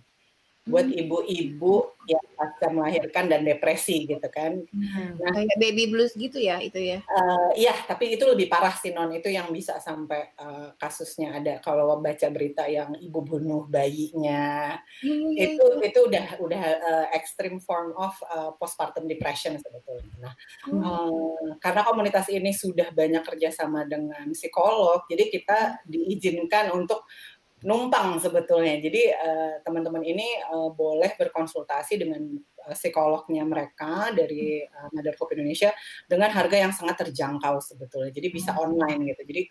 buat hmm. ibu-ibu yang pasca melahirkan dan depresi gitu kan. Hmm. Nah, kayak baby blues gitu ya itu ya? Uh, iya, tapi itu lebih parah sih non. Itu yang bisa sampai uh, kasusnya ada. Kalau baca berita yang ibu bunuh bayinya, hmm. itu itu udah udah uh, extreme form of uh, postpartum depression sebetulnya. Nah, hmm. uh, karena komunitas ini sudah banyak kerjasama dengan psikolog, jadi kita diizinkan untuk numpang sebetulnya. Jadi uh, teman-teman ini uh, boleh berkonsultasi dengan uh, psikolognya mereka dari Mother Hope Indonesia dengan harga yang sangat terjangkau sebetulnya. Jadi bisa hmm. online gitu. Jadi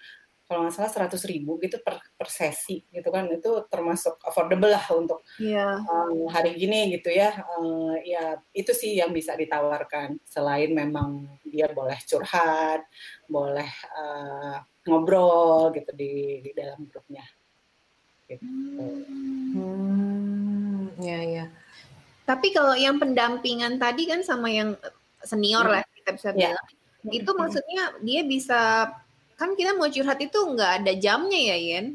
kalau nggak salah seratus ribu gitu per, per sesi gitu kan itu termasuk affordable lah untuk yeah. um, hari gini gitu ya uh, ya itu sih yang bisa ditawarkan selain memang dia boleh curhat boleh uh, ngobrol gitu di, di dalam grupnya Gitu. Hmm, ya ya. Tapi kalau yang pendampingan tadi kan sama yang senior hmm. lah kita bisa ya. bilang, ya. itu maksudnya dia bisa kan kita mau curhat itu nggak ada jamnya ya Yen?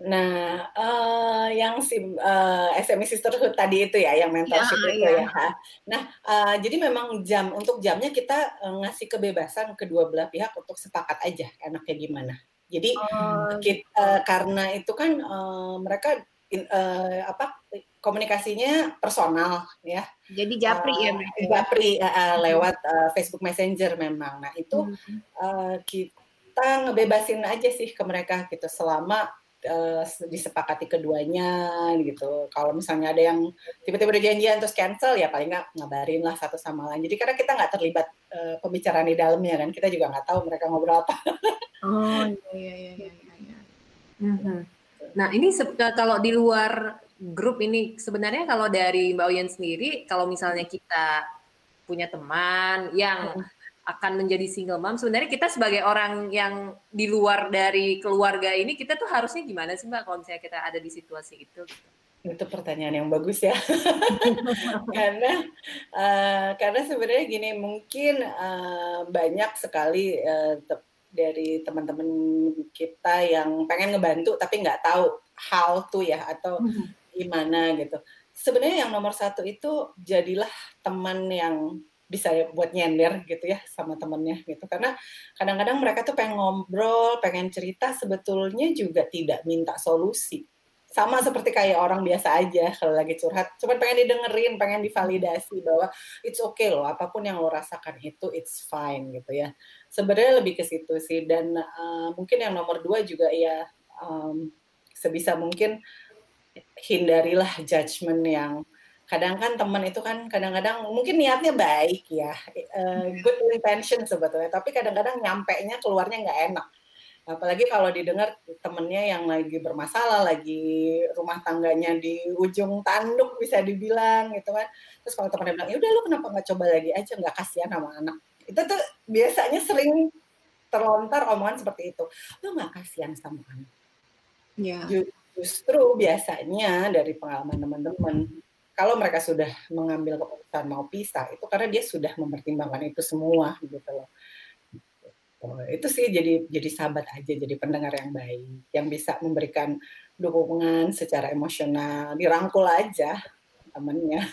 Nah, uh, yang si uh, eh, SME Sisterhood tadi itu ya, yang mentorship ya, itu ya. ya. Nah, uh, jadi memang jam untuk jamnya kita uh, ngasih kebebasan kedua belah pihak untuk sepakat aja enaknya gimana. Jadi oh. kita, uh, eh, karena itu kan uh, mereka in, uh, apa komunikasinya personal ya. Jadi japri uh, ya mereka. Japri uh, lewat uh, Facebook Messenger memang. Nah itu hmm. uh, kita ngebebasin aja sih ke mereka gitu selama uh, disepakati keduanya gitu. Kalau misalnya ada yang tiba-tiba udah janjian terus cancel ya paling nggak ngabarin lah satu sama lain. Jadi karena kita nggak terlibat uh, pembicaraan di dalamnya kan, kita juga nggak tahu mereka ngobrol apa. Oh iya iya iya iya. iya. Mm-hmm. Nah ini kalau di luar grup ini sebenarnya kalau dari Mbak Oyen sendiri kalau misalnya kita punya teman yang mm. Akan menjadi single mom sebenarnya kita sebagai orang yang di luar dari keluarga ini kita tuh harusnya gimana sih Mbak kalau misalnya kita ada di situasi itu? Itu pertanyaan yang bagus ya, karena uh, karena sebenarnya gini mungkin uh, banyak sekali uh, dari teman-teman kita yang pengen ngebantu tapi nggak tahu how to ya atau mm-hmm. gimana gitu. Sebenarnya yang nomor satu itu jadilah teman yang bisa buat nyender gitu ya sama temennya gitu. Karena kadang-kadang mereka tuh pengen ngobrol pengen cerita sebetulnya juga tidak minta solusi. Sama seperti kayak orang biasa aja kalau lagi curhat cuman pengen didengerin pengen divalidasi bahwa it's okay loh apa pun yang lo rasakan itu it's fine gitu ya. Sebenarnya lebih ke situ sih dan uh, mungkin yang nomor dua juga ya um, sebisa mungkin hindarilah judgement yang kadang kan teman itu kan kadang-kadang mungkin niatnya baik ya uh, good intention sebetulnya tapi kadang-kadang nyampe nya keluarnya nggak enak. Apalagi kalau didengar temennya yang lagi bermasalah lagi rumah tangganya di ujung tanduk bisa dibilang gitu kan. Terus kalau temennya bilang ya udah lu kenapa nggak coba lagi aja nggak kasihan sama anak. Itu tuh biasanya sering terlontar omongan seperti itu. Lu nggak kasihan sama anak. Ya. justru biasanya dari pengalaman teman-teman kalau mereka sudah mengambil keputusan mau pisah itu karena dia sudah mempertimbangkan itu semua gitu loh Oh, itu sih jadi jadi sahabat aja, jadi pendengar yang baik, yang bisa memberikan dukungan secara emosional, dirangkul aja temennya.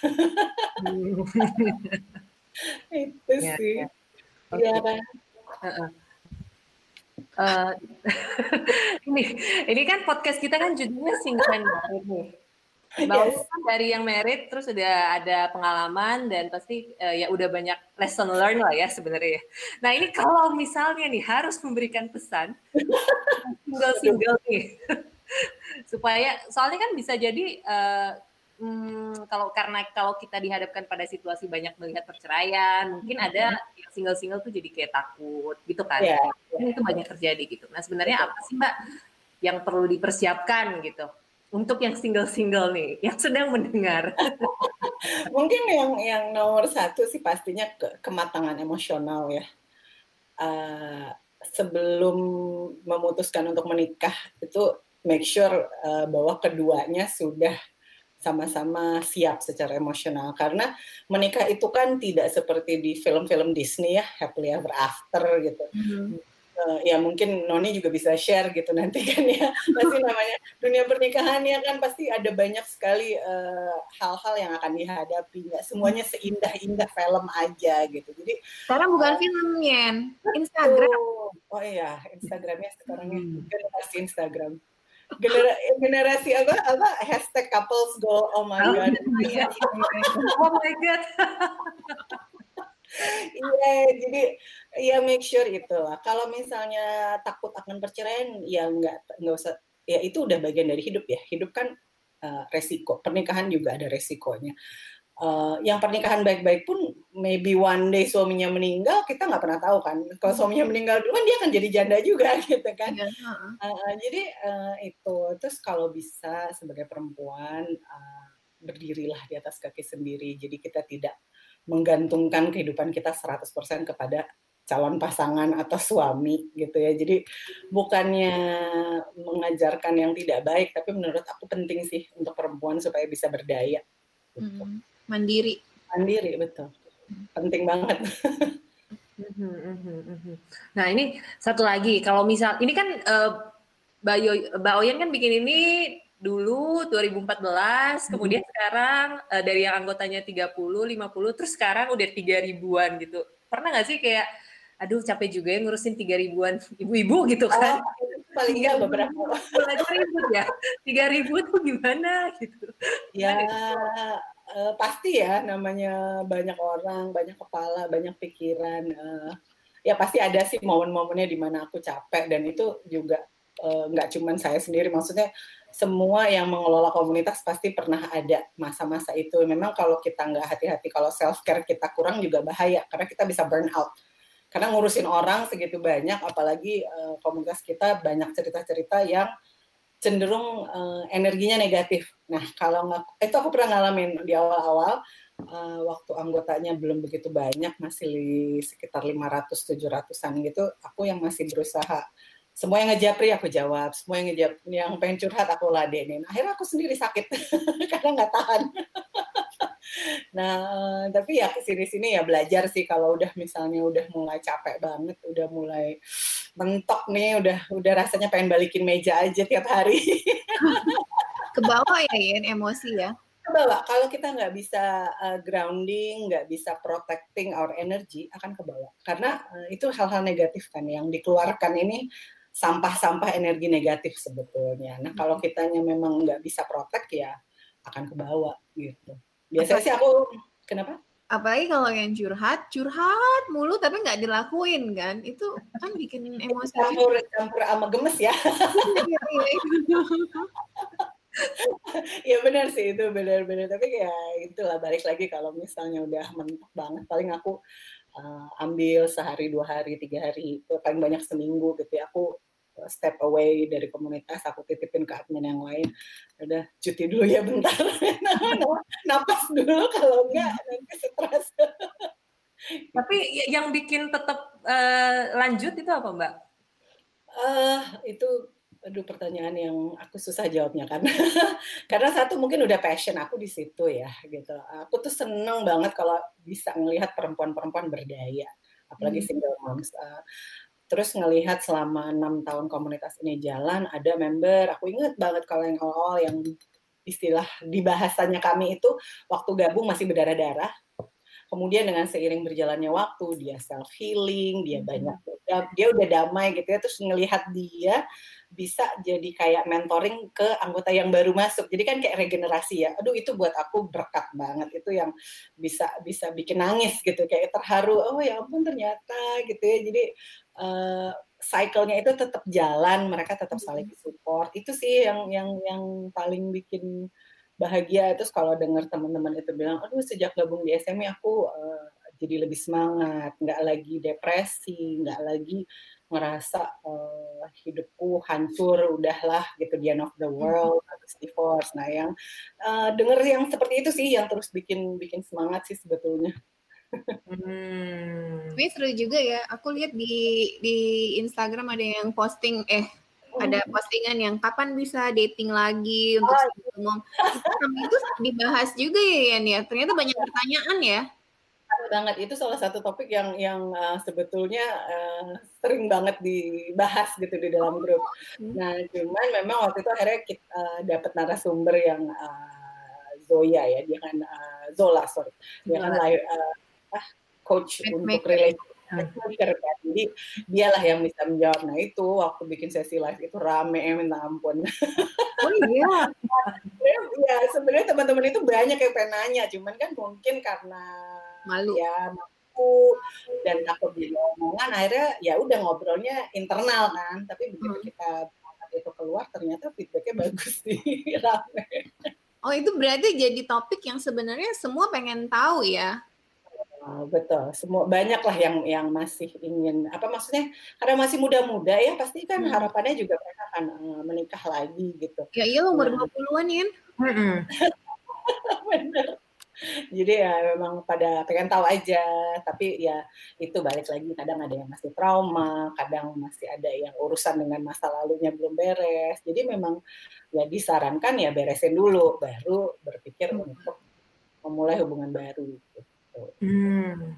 itu ya, sih. Ya. Okay. Ya kan. Uh, ini ini kan podcast kita kan judulnya single nih. Bahwa yes. kan dari yang merit terus udah ada pengalaman dan pasti uh, ya udah banyak lesson learn lah ya sebenarnya. Nah ini kalau misalnya nih harus memberikan pesan single single nih supaya soalnya kan bisa jadi uh, hmm, kalau karena kalau kita dihadapkan pada situasi banyak melihat perceraian, mungkin ada yang single-single tuh jadi kayak takut gitu kan. Yeah. Itu banyak terjadi gitu. Nah, sebenarnya apa sih Mbak yang perlu dipersiapkan gitu? Untuk yang single-single nih, yang sedang mendengar. Mungkin yang yang nomor satu sih pastinya ke, kematangan emosional ya. Uh, sebelum memutuskan untuk menikah itu make sure uh, bahwa keduanya sudah sama-sama siap secara emosional karena menikah itu kan tidak seperti di film-film Disney ya happily ever after gitu. Mm-hmm. Uh, ya mungkin Noni juga bisa share gitu nanti kan ya. Pasti namanya dunia pernikahan ya kan pasti ada banyak sekali uh, hal-hal yang akan dihadapi. Nggak semuanya seindah-indah film aja gitu. Jadi sekarang bukan uh, filmnya Instagram. Oh, oh iya Instagramnya sekarang hmm. generasi Instagram. Genera generasi apa apa? Hashtag couples goal oh my oh, god. iya. oh my god Iya, jadi ya make sure itu lah. Kalau misalnya takut akan perceraian, ya nggak nggak usah. Ya itu udah bagian dari hidup ya. Hidup kan uh, resiko. Pernikahan juga ada resikonya uh, yang pernikahan baik-baik pun maybe one day suaminya meninggal kita nggak pernah tahu kan kalau suaminya meninggal duluan dia akan jadi janda juga gitu kan uh, jadi uh, itu terus kalau bisa sebagai perempuan uh, berdirilah di atas kaki sendiri jadi kita tidak menggantungkan kehidupan kita 100% kepada calon pasangan atau suami gitu ya. Jadi bukannya mengajarkan yang tidak baik, tapi menurut aku penting sih untuk perempuan supaya bisa berdaya. Gitu. Hmm mandiri mandiri betul penting banget mhm, mhm, mhm. nah ini satu lagi kalau misal ini kan uh, Mbak Oyen kan bikin ini dulu 2014 kemudian sekarang uh, dari yang anggotanya 30 50 terus sekarang udah tiga ribuan gitu pernah nggak sih kayak aduh capek juga ya ngurusin tiga ribuan ibu-ibu gitu kan oh, paling nggak beberapa belajar ribut ya tiga ribu tuh gimana gitu ya uh, pasti ya namanya banyak orang, banyak kepala, banyak pikiran. Uh, ya pasti ada sih momen-momennya di mana aku capek dan itu juga nggak uh, cuman saya sendiri. Maksudnya semua yang mengelola komunitas pasti pernah ada masa-masa itu. Memang kalau kita nggak hati-hati, kalau self care kita kurang juga bahaya karena kita bisa burn out. Karena ngurusin orang segitu banyak, apalagi uh, komunitas kita banyak cerita-cerita yang cenderung uh, energinya negatif. Nah, kalau nggak, itu aku pernah ngalamin di awal-awal, uh, waktu anggotanya belum begitu banyak, masih sekitar 500-700an gitu, aku yang masih berusaha semua yang ngejapri aku jawab, semua yang ngejap, yang pengen curhat aku ladenin. Akhirnya aku sendiri sakit karena nggak tahan. nah, tapi ya ke sini-sini ya belajar sih kalau udah misalnya udah mulai capek banget, udah mulai mentok nih, udah udah rasanya pengen balikin meja aja tiap hari. ke bawah ya Yen, emosi ya? Ke bawah. Kalau kita nggak bisa uh, grounding, nggak bisa protecting our energy, akan ke bawah. Karena uh, itu hal-hal negatif kan yang dikeluarkan ini sampah-sampah energi negatif sebetulnya. Nah kalau kitanya memang nggak bisa protek ya akan ke bawah gitu. Biasanya sih aku kenapa? Apalagi kalau yang curhat, curhat mulu tapi nggak dilakuin kan, itu kan bikin emosi. Campur campur sama gemes ya. Iya, iya, iya. ya benar sih itu benar-benar tapi kayak itulah balik lagi kalau misalnya udah mentok banget paling aku uh, ambil sehari dua hari tiga hari paling banyak seminggu gitu ya aku step away dari komunitas aku titipin ke admin yang lain. Udah cuti dulu ya bentar. Napas dulu kalau enggak nanti stres. Tapi yang bikin tetap uh, lanjut itu apa mbak? Uh, itu aduh pertanyaan yang aku susah jawabnya kan karena satu mungkin udah passion aku di situ ya gitu. Aku tuh seneng banget kalau bisa ngelihat perempuan-perempuan berdaya apalagi hmm. single moms. Uh, terus ngelihat selama enam tahun komunitas ini jalan ada member aku inget banget kalau yang awal-awal yang istilah di bahasanya kami itu waktu gabung masih berdarah-darah kemudian dengan seiring berjalannya waktu dia self healing dia hmm. banyak dia udah damai gitu ya terus ngelihat dia bisa jadi kayak mentoring ke anggota yang baru masuk. Jadi kan kayak regenerasi ya. Aduh itu buat aku berkat banget itu yang bisa bisa bikin nangis gitu kayak terharu. Oh ya ampun ternyata gitu ya. Jadi uh, cycle-nya itu tetap jalan, mereka tetap saling support. Itu sih yang yang yang paling bikin bahagia. Terus kalau dengar teman-teman itu bilang aduh sejak gabung di SMI aku uh, jadi lebih semangat. Nggak lagi depresi nggak lagi ngerasa uh, hidupku hancur udahlah gitu. The end of the world habis divorce. Nah yang uh, denger yang seperti itu sih yang terus bikin bikin semangat sih sebetulnya hmm. Tapi seru juga ya. Aku lihat di di Instagram ada yang posting eh ada hmm. postingan yang kapan bisa dating lagi untuk oh. umum. Itu dibahas juga ya Yan ya. Ternyata banyak pertanyaan ya banget itu salah satu topik yang yang uh, sebetulnya uh, sering banget dibahas gitu di dalam grup. Hmm. Nah, cuman memang waktu itu akhirnya kita uh, dapat narasumber yang uh, Zoya ya, dia kan uh, Zola sorry, dia kan uh, ah, coach untuk relationship speaker kan. Jadi dialah yang bisa menjawab. Nah itu waktu bikin sesi live itu rame minta ampun. Oh iya. ya sebenarnya teman-teman itu banyak yang pengen nanya, cuman kan mungkin karena malu ya malu dan takut jadi omongan akhirnya ya udah ngobrolnya internal kan. Tapi begitu hmm. kita itu keluar ternyata feedbacknya bagus sih rame. Oh itu berarti jadi topik yang sebenarnya semua pengen tahu ya? Betul. Semua banyak lah yang yang masih ingin apa maksudnya karena masih muda-muda ya pasti kan hmm. harapannya juga mereka akan uh, menikah lagi gitu. Ya iya umur nah. 20-an ya. Benar. Jadi ya memang pada pengen tahu aja, tapi ya itu balik lagi kadang ada yang masih trauma, kadang masih ada yang urusan dengan masa lalunya belum beres. Jadi memang ya disarankan ya beresin dulu, baru berpikir hmm. untuk memulai hubungan baru. Gitu. Hmm.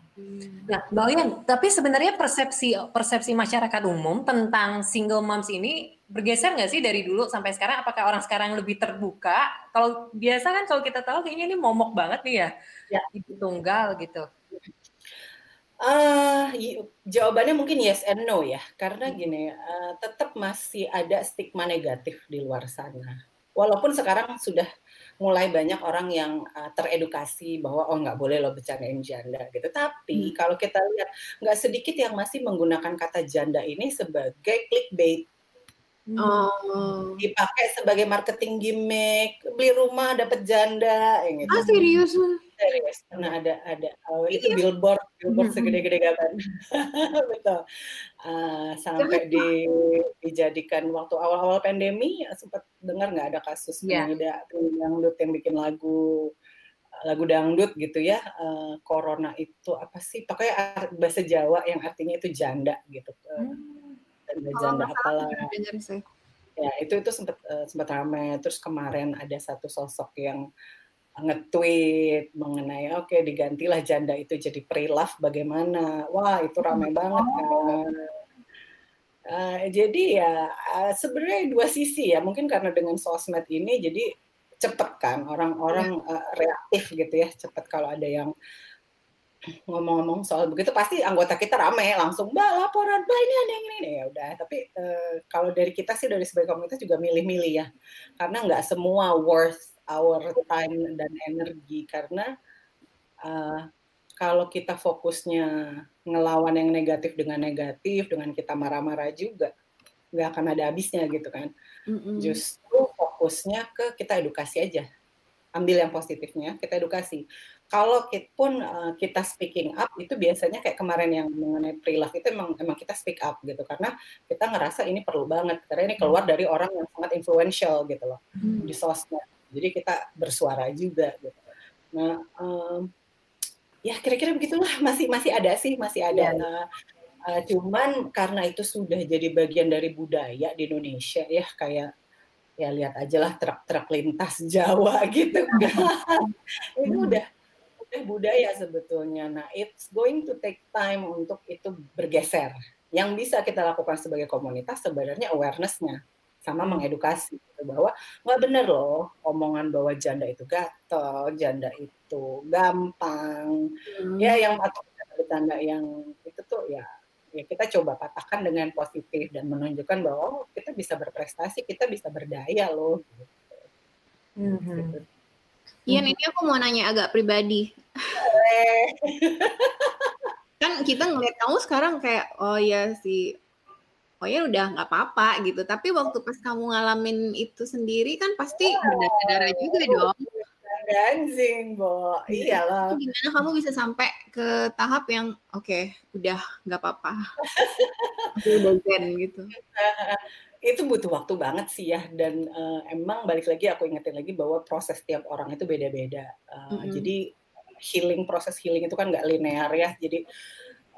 Nah, Mbak Oyen, tapi sebenarnya persepsi persepsi masyarakat umum tentang single moms ini bergeser nggak sih dari dulu sampai sekarang? Apakah orang sekarang lebih terbuka? Kalau biasa kan kalau kita tahu kayaknya ini momok banget nih ya, ya. ibu tunggal gitu. Uh, jawabannya mungkin yes and no ya, karena gini, uh, tetap masih ada stigma negatif di luar sana. Walaupun sekarang sudah mulai banyak orang yang uh, teredukasi bahwa oh nggak boleh lo bercandain janda gitu. Tapi hmm. kalau kita lihat nggak sedikit yang masih menggunakan kata janda ini sebagai clickbait. Oh. Dipakai sebagai marketing gimmick, beli rumah dapat janda, yang gitu. Ah serius? Serius. Nah ada ada oh, itu iya. billboard, billboard segede-gede gaban. Betul. Uh, sampai di, dijadikan waktu awal-awal pandemi sempat dengar nggak ada kasus yeah. penyanyi dangdut yang bikin lagu lagu dangdut gitu ya uh, corona itu apa sih pokoknya bahasa Jawa yang artinya itu janda gitu hmm. janda janda apalah ya itu itu sempat uh, sempat ramai terus kemarin ada satu sosok yang nge-tweet mengenai oke okay, digantilah janda itu jadi pre-love bagaimana? Wah itu ramai hmm. banget kan Uh, jadi ya uh, sebenarnya dua sisi ya. Mungkin karena dengan sosmed ini jadi cepet kan orang-orang uh, reaktif gitu ya cepet kalau ada yang ngomong-ngomong soal begitu pasti anggota kita rame langsung mbak laporan mbak ini ada yang ini ya udah tapi uh, kalau dari kita sih dari sebagai komunitas juga milih-milih ya. Karena nggak semua worth our time dan energi karena uh, kalau kita fokusnya ngelawan yang negatif dengan negatif, dengan kita marah-marah juga, nggak akan ada habisnya gitu kan. Mm-hmm. Justru fokusnya ke kita edukasi aja. Ambil yang positifnya, kita edukasi. Kalau kita pun uh, kita speaking up itu biasanya kayak kemarin yang mengenai pre-love itu emang emang kita speak up gitu karena kita ngerasa ini perlu banget karena ini keluar dari orang yang sangat influential gitu loh mm. di sosmed. Jadi kita bersuara juga gitu. Nah, um, ya kira-kira begitulah. Masih masih ada sih masih ada. Yeah. uh, cuman karena itu sudah jadi bagian dari budaya di Indonesia ya kayak ya lihat aja lah truk-truk lintas Jawa gitu kan. Itu udah udah budaya sebetulnya. Nah it's going to take time untuk itu bergeser. Yang bisa kita lakukan sebagai komunitas sebenarnya awarenessnya sama mengedukasi gitu, bahwa nggak bener loh omongan bahwa janda itu gatel, janda itu gampang, hmm. ya yang atau bercanda yang itu tuh ya ya kita coba patahkan dengan positif dan menunjukkan bahwa oh, kita bisa berprestasi, kita bisa berdaya loh. Gitu. Mm-hmm. Gitu. Ian, ini aku mau nanya agak pribadi. kan kita ngeliat kamu sekarang kayak oh ya si oh ya udah nggak apa-apa gitu. Tapi waktu pas kamu ngalamin itu sendiri kan pasti berdarah juga dong. Anjing, Bo. Iyalah. Gimana kamu bisa sampai ke tahap yang oke, okay, udah nggak apa-apa. gitu. itu butuh waktu banget sih ya dan uh, emang balik lagi aku ingetin lagi bahwa proses tiap orang itu beda-beda. Uh, mm -hmm. Jadi healing proses healing itu kan nggak linear ya. Jadi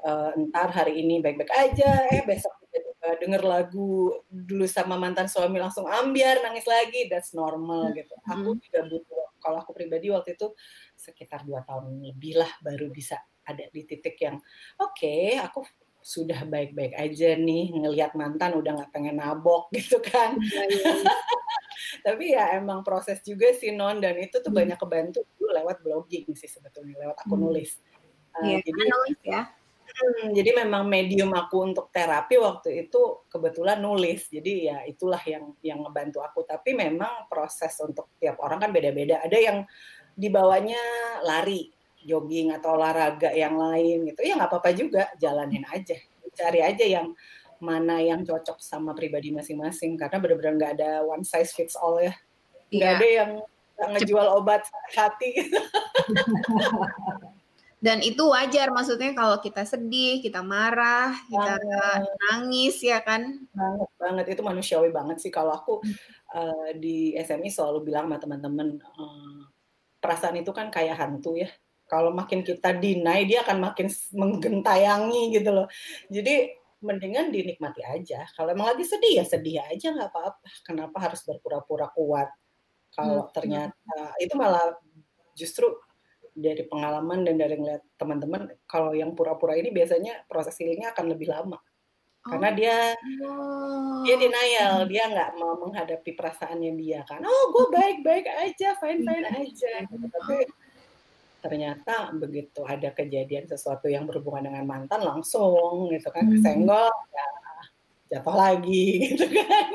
uh, entar hari ini baik-baik aja, eh besok tiba denger lagu dulu sama mantan suami langsung ambiar nangis lagi, that's normal hmm. gitu. Aku juga butuh kalau aku pribadi waktu itu sekitar dua tahun lebih lah baru bisa ada di titik yang oke okay, aku sudah baik-baik aja nih ngelihat mantan udah nggak pengen nabok gitu kan. Ya, ya. Tapi ya emang proses juga sih non dan itu tuh hmm. banyak kebantu lewat blogging sih sebetulnya lewat aku nulis. Uh, ya, jadi nulis ya Hmm, jadi memang medium aku untuk terapi waktu itu kebetulan nulis. Jadi ya itulah yang yang ngebantu aku. Tapi memang proses untuk tiap orang kan beda-beda. Ada yang dibawanya lari, jogging atau olahraga yang lain gitu. Ya nggak apa-apa juga, jalanin aja. Cari aja yang mana yang cocok sama pribadi masing-masing. Karena benar-benar nggak ada one size fits all ya. Nggak yeah. ada yang ngejual obat hati. dan itu wajar maksudnya kalau kita sedih kita marah kita banget. nangis ya kan? Banget banget. Itu manusiawi banget sih. Kalau aku uh, di SMI selalu bilang sama teman-teman uh, perasaan itu kan kayak hantu ya. Kalau makin kita deny dia akan makin menggentayangi gitu loh. Jadi mendingan dinikmati aja. Kalau emang lagi sedih ya sedih aja nggak apa-apa. Kenapa harus berpura-pura kuat? Kalau hmm. ternyata itu malah justru dari pengalaman dan dari ngeliat teman-teman kalau yang pura-pura ini biasanya proses healingnya akan lebih lama oh. karena dia oh. dia denial dia nggak mau menghadapi perasaannya dia kan oh gue baik-baik aja fine fine iya. aja tapi ternyata begitu ada kejadian sesuatu yang berhubungan dengan mantan langsung gitu kan hmm. kesenggol ya jatuh lagi gitu kan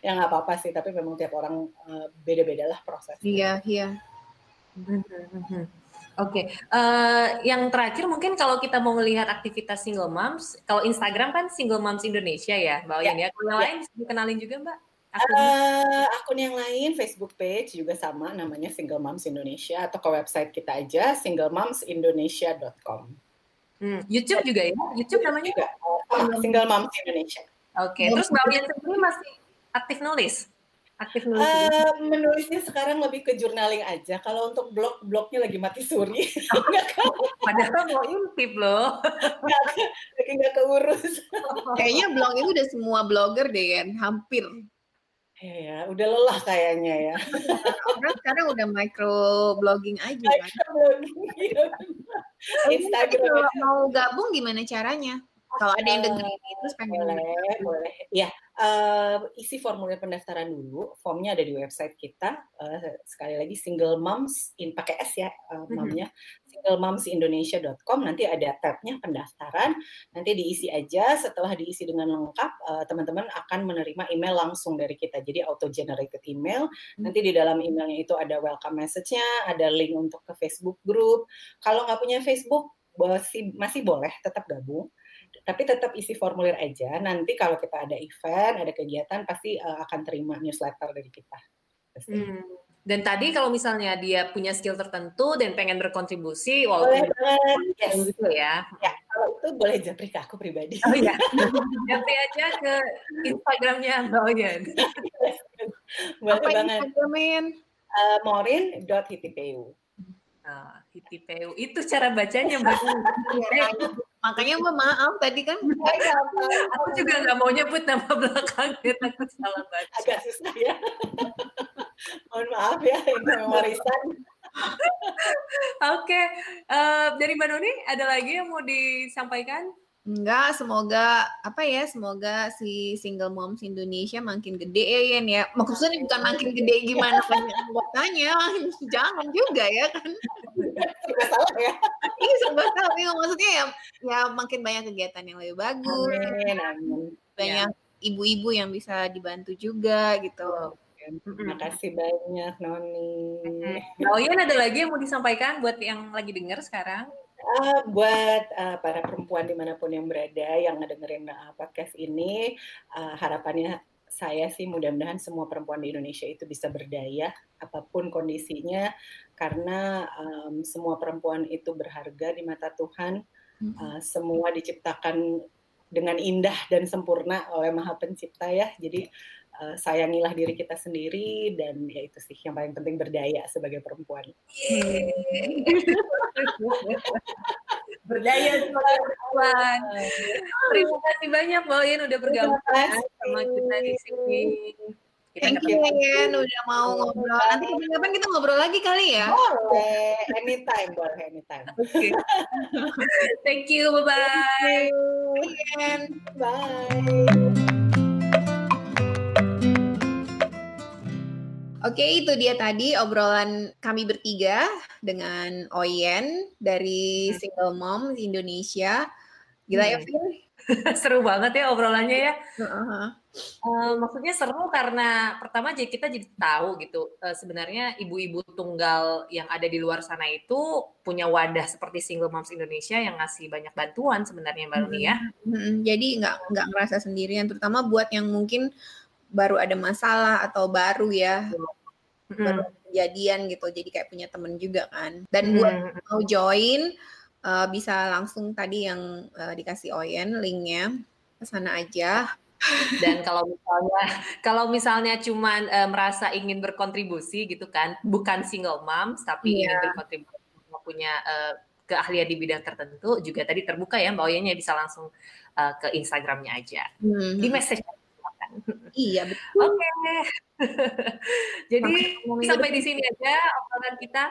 ya nggak apa-apa sih tapi memang tiap orang beda-beda lah prosesnya iya iya Oke, okay. uh, eh, yang terakhir mungkin kalau kita mau melihat aktivitas single moms, kalau Instagram kan single moms Indonesia ya, Mbak Oyen ya. ya. Kalau yang ya. lain bisa dikenalin juga Mbak? Akun. Uh, akun yang lain Facebook page juga sama namanya Single Moms Indonesia atau ke website kita aja singlemomsindonesia.com. Hmm, YouTube juga ya? YouTube namanya juga uh, Single Moms Indonesia. Oke, okay. terus Mbak Oyen sendiri masih aktif nulis? Aktif nulis? Uh, menulisnya sekarang lebih ke journaling aja. Kalau untuk blog, blognya lagi mati suri. Padahal mau intip loh. lagi nggak keurus. Kayaknya blog itu udah semua blogger deh kan, hampir. Ya, ya, udah lelah kayaknya ya. Orang sekarang udah micro blogging aja kan. Iya. Instagram. Kalau mau gabung gimana caranya? Kalau ada yang dengerin itu pengen boleh, boleh. Ya, uh, isi formulir pendaftaran dulu. Formnya ada di website kita. Uh, sekali lagi single moms in pakai S ya, uh, momnya singlemomsindonesia.com. Nanti ada tabnya pendaftaran. Nanti diisi aja. Setelah diisi dengan lengkap, uh, teman-teman akan menerima email langsung dari kita. Jadi auto generated email. Hmm. Nanti di dalam emailnya itu ada welcome message-nya, ada link untuk ke Facebook group. Kalau nggak punya Facebook masih masih boleh tetap gabung tapi tetap isi formulir aja. Nanti kalau kita ada event, ada kegiatan, pasti uh, akan terima newsletter dari kita. Hmm. Dan tadi kalau misalnya dia punya skill tertentu dan pengen berkontribusi, boleh banget, yes. gitu ya. Ya, kalau itu boleh japri ke aku pribadi. Oh iya, japri aja ke Instagramnya Mbak Oyen. boleh Apa banget. Instagramin? Uh, morin.hitipeu. Nah, Hitipeu itu cara bacanya mbak. ya, makanya mbak maaf tadi kan. Aku juga nggak mau nyebut nama belakangnya takut salah baca. Agak susah ya. Mohon maaf ya ini warisan. Oke, okay. uh, dari Mbak Nuni ada lagi yang mau disampaikan? Enggak, semoga apa ya, semoga si single moms Indonesia makin gede ya Yen ya. Maksudnya bukan makin gede gimana kan anggotanya, jangan juga ya kan. Serba salah ya. Ini serba salah, ya, maksudnya ya, ya makin banyak kegiatan yang lebih bagus. Amin, amin. Banyak ya. ibu-ibu yang bisa dibantu juga gitu. Terima kasih banyak Noni. Oh iya ada lagi yang mau disampaikan buat yang lagi dengar sekarang? Uh, buat uh, para perempuan di mana pun yang berada yang ngedengerin uh, podcast ini, uh, harapannya saya sih mudah-mudahan semua perempuan di Indonesia itu bisa berdaya apa pun kondisinya karena um, semua perempuan itu berharga di mata Tuhan. Uh, semua diciptakan dengan indah dan sempurna oleh Maha Pencipta ya. Jadi uh, sayangilah diri kita sendiri dan ya itu sih yang paling penting berdaya sebagai perempuan. berdaya sebagai perempuan. Terima kasih banyak Mbak Oyen udah bergabung sama kita di sini. Thank you, Yen, udah mau ngobrol. Nanti kapan-kapan kita ngobrol lagi kali ya? Boleh, anytime, boleh anytime. Okay. Thank you, bye-bye. Bye. Oke, itu dia tadi obrolan kami bertiga dengan Oyen dari hmm. Single Mom Indonesia. Gila ya, hmm. ya, Vin? seru banget ya obrolannya ya. Uh-huh. Uh, maksudnya seru karena pertama jadi kita jadi tahu gitu uh, sebenarnya ibu-ibu tunggal yang ada di luar sana itu punya wadah seperti Single Moms Indonesia yang ngasih banyak bantuan sebenarnya Mbak Luni ya. Hmm. Jadi nggak nggak ngerasa sendirian, terutama buat yang mungkin baru ada masalah atau baru ya hmm. baru kejadian gitu jadi kayak punya temen juga kan dan buat mau join uh, bisa langsung tadi yang uh, dikasih Oyen linknya ke sana aja dan kalau misalnya kalau misalnya cuman uh, merasa ingin berkontribusi gitu kan bukan single moms tapi yeah. ingin berkontribusi punya uh, keahlian di bidang tertentu juga tadi terbuka ya Mbak Oyennya bisa langsung uh, ke Instagramnya aja mm-hmm. di message Iya betul. Oke. Okay. Jadi sampai di sini aja obrolan kita.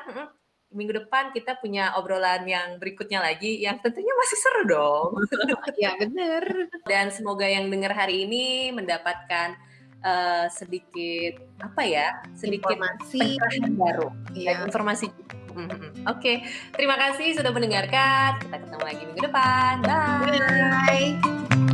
Minggu depan kita punya obrolan yang berikutnya lagi yang tentunya masih seru dong. Iya benar. Dan semoga yang dengar hari ini mendapatkan uh, sedikit apa ya sedikit informasi baru ya. informasi Oke, okay. terima kasih sudah mendengarkan. Kita ketemu lagi minggu depan. Bye. Bye.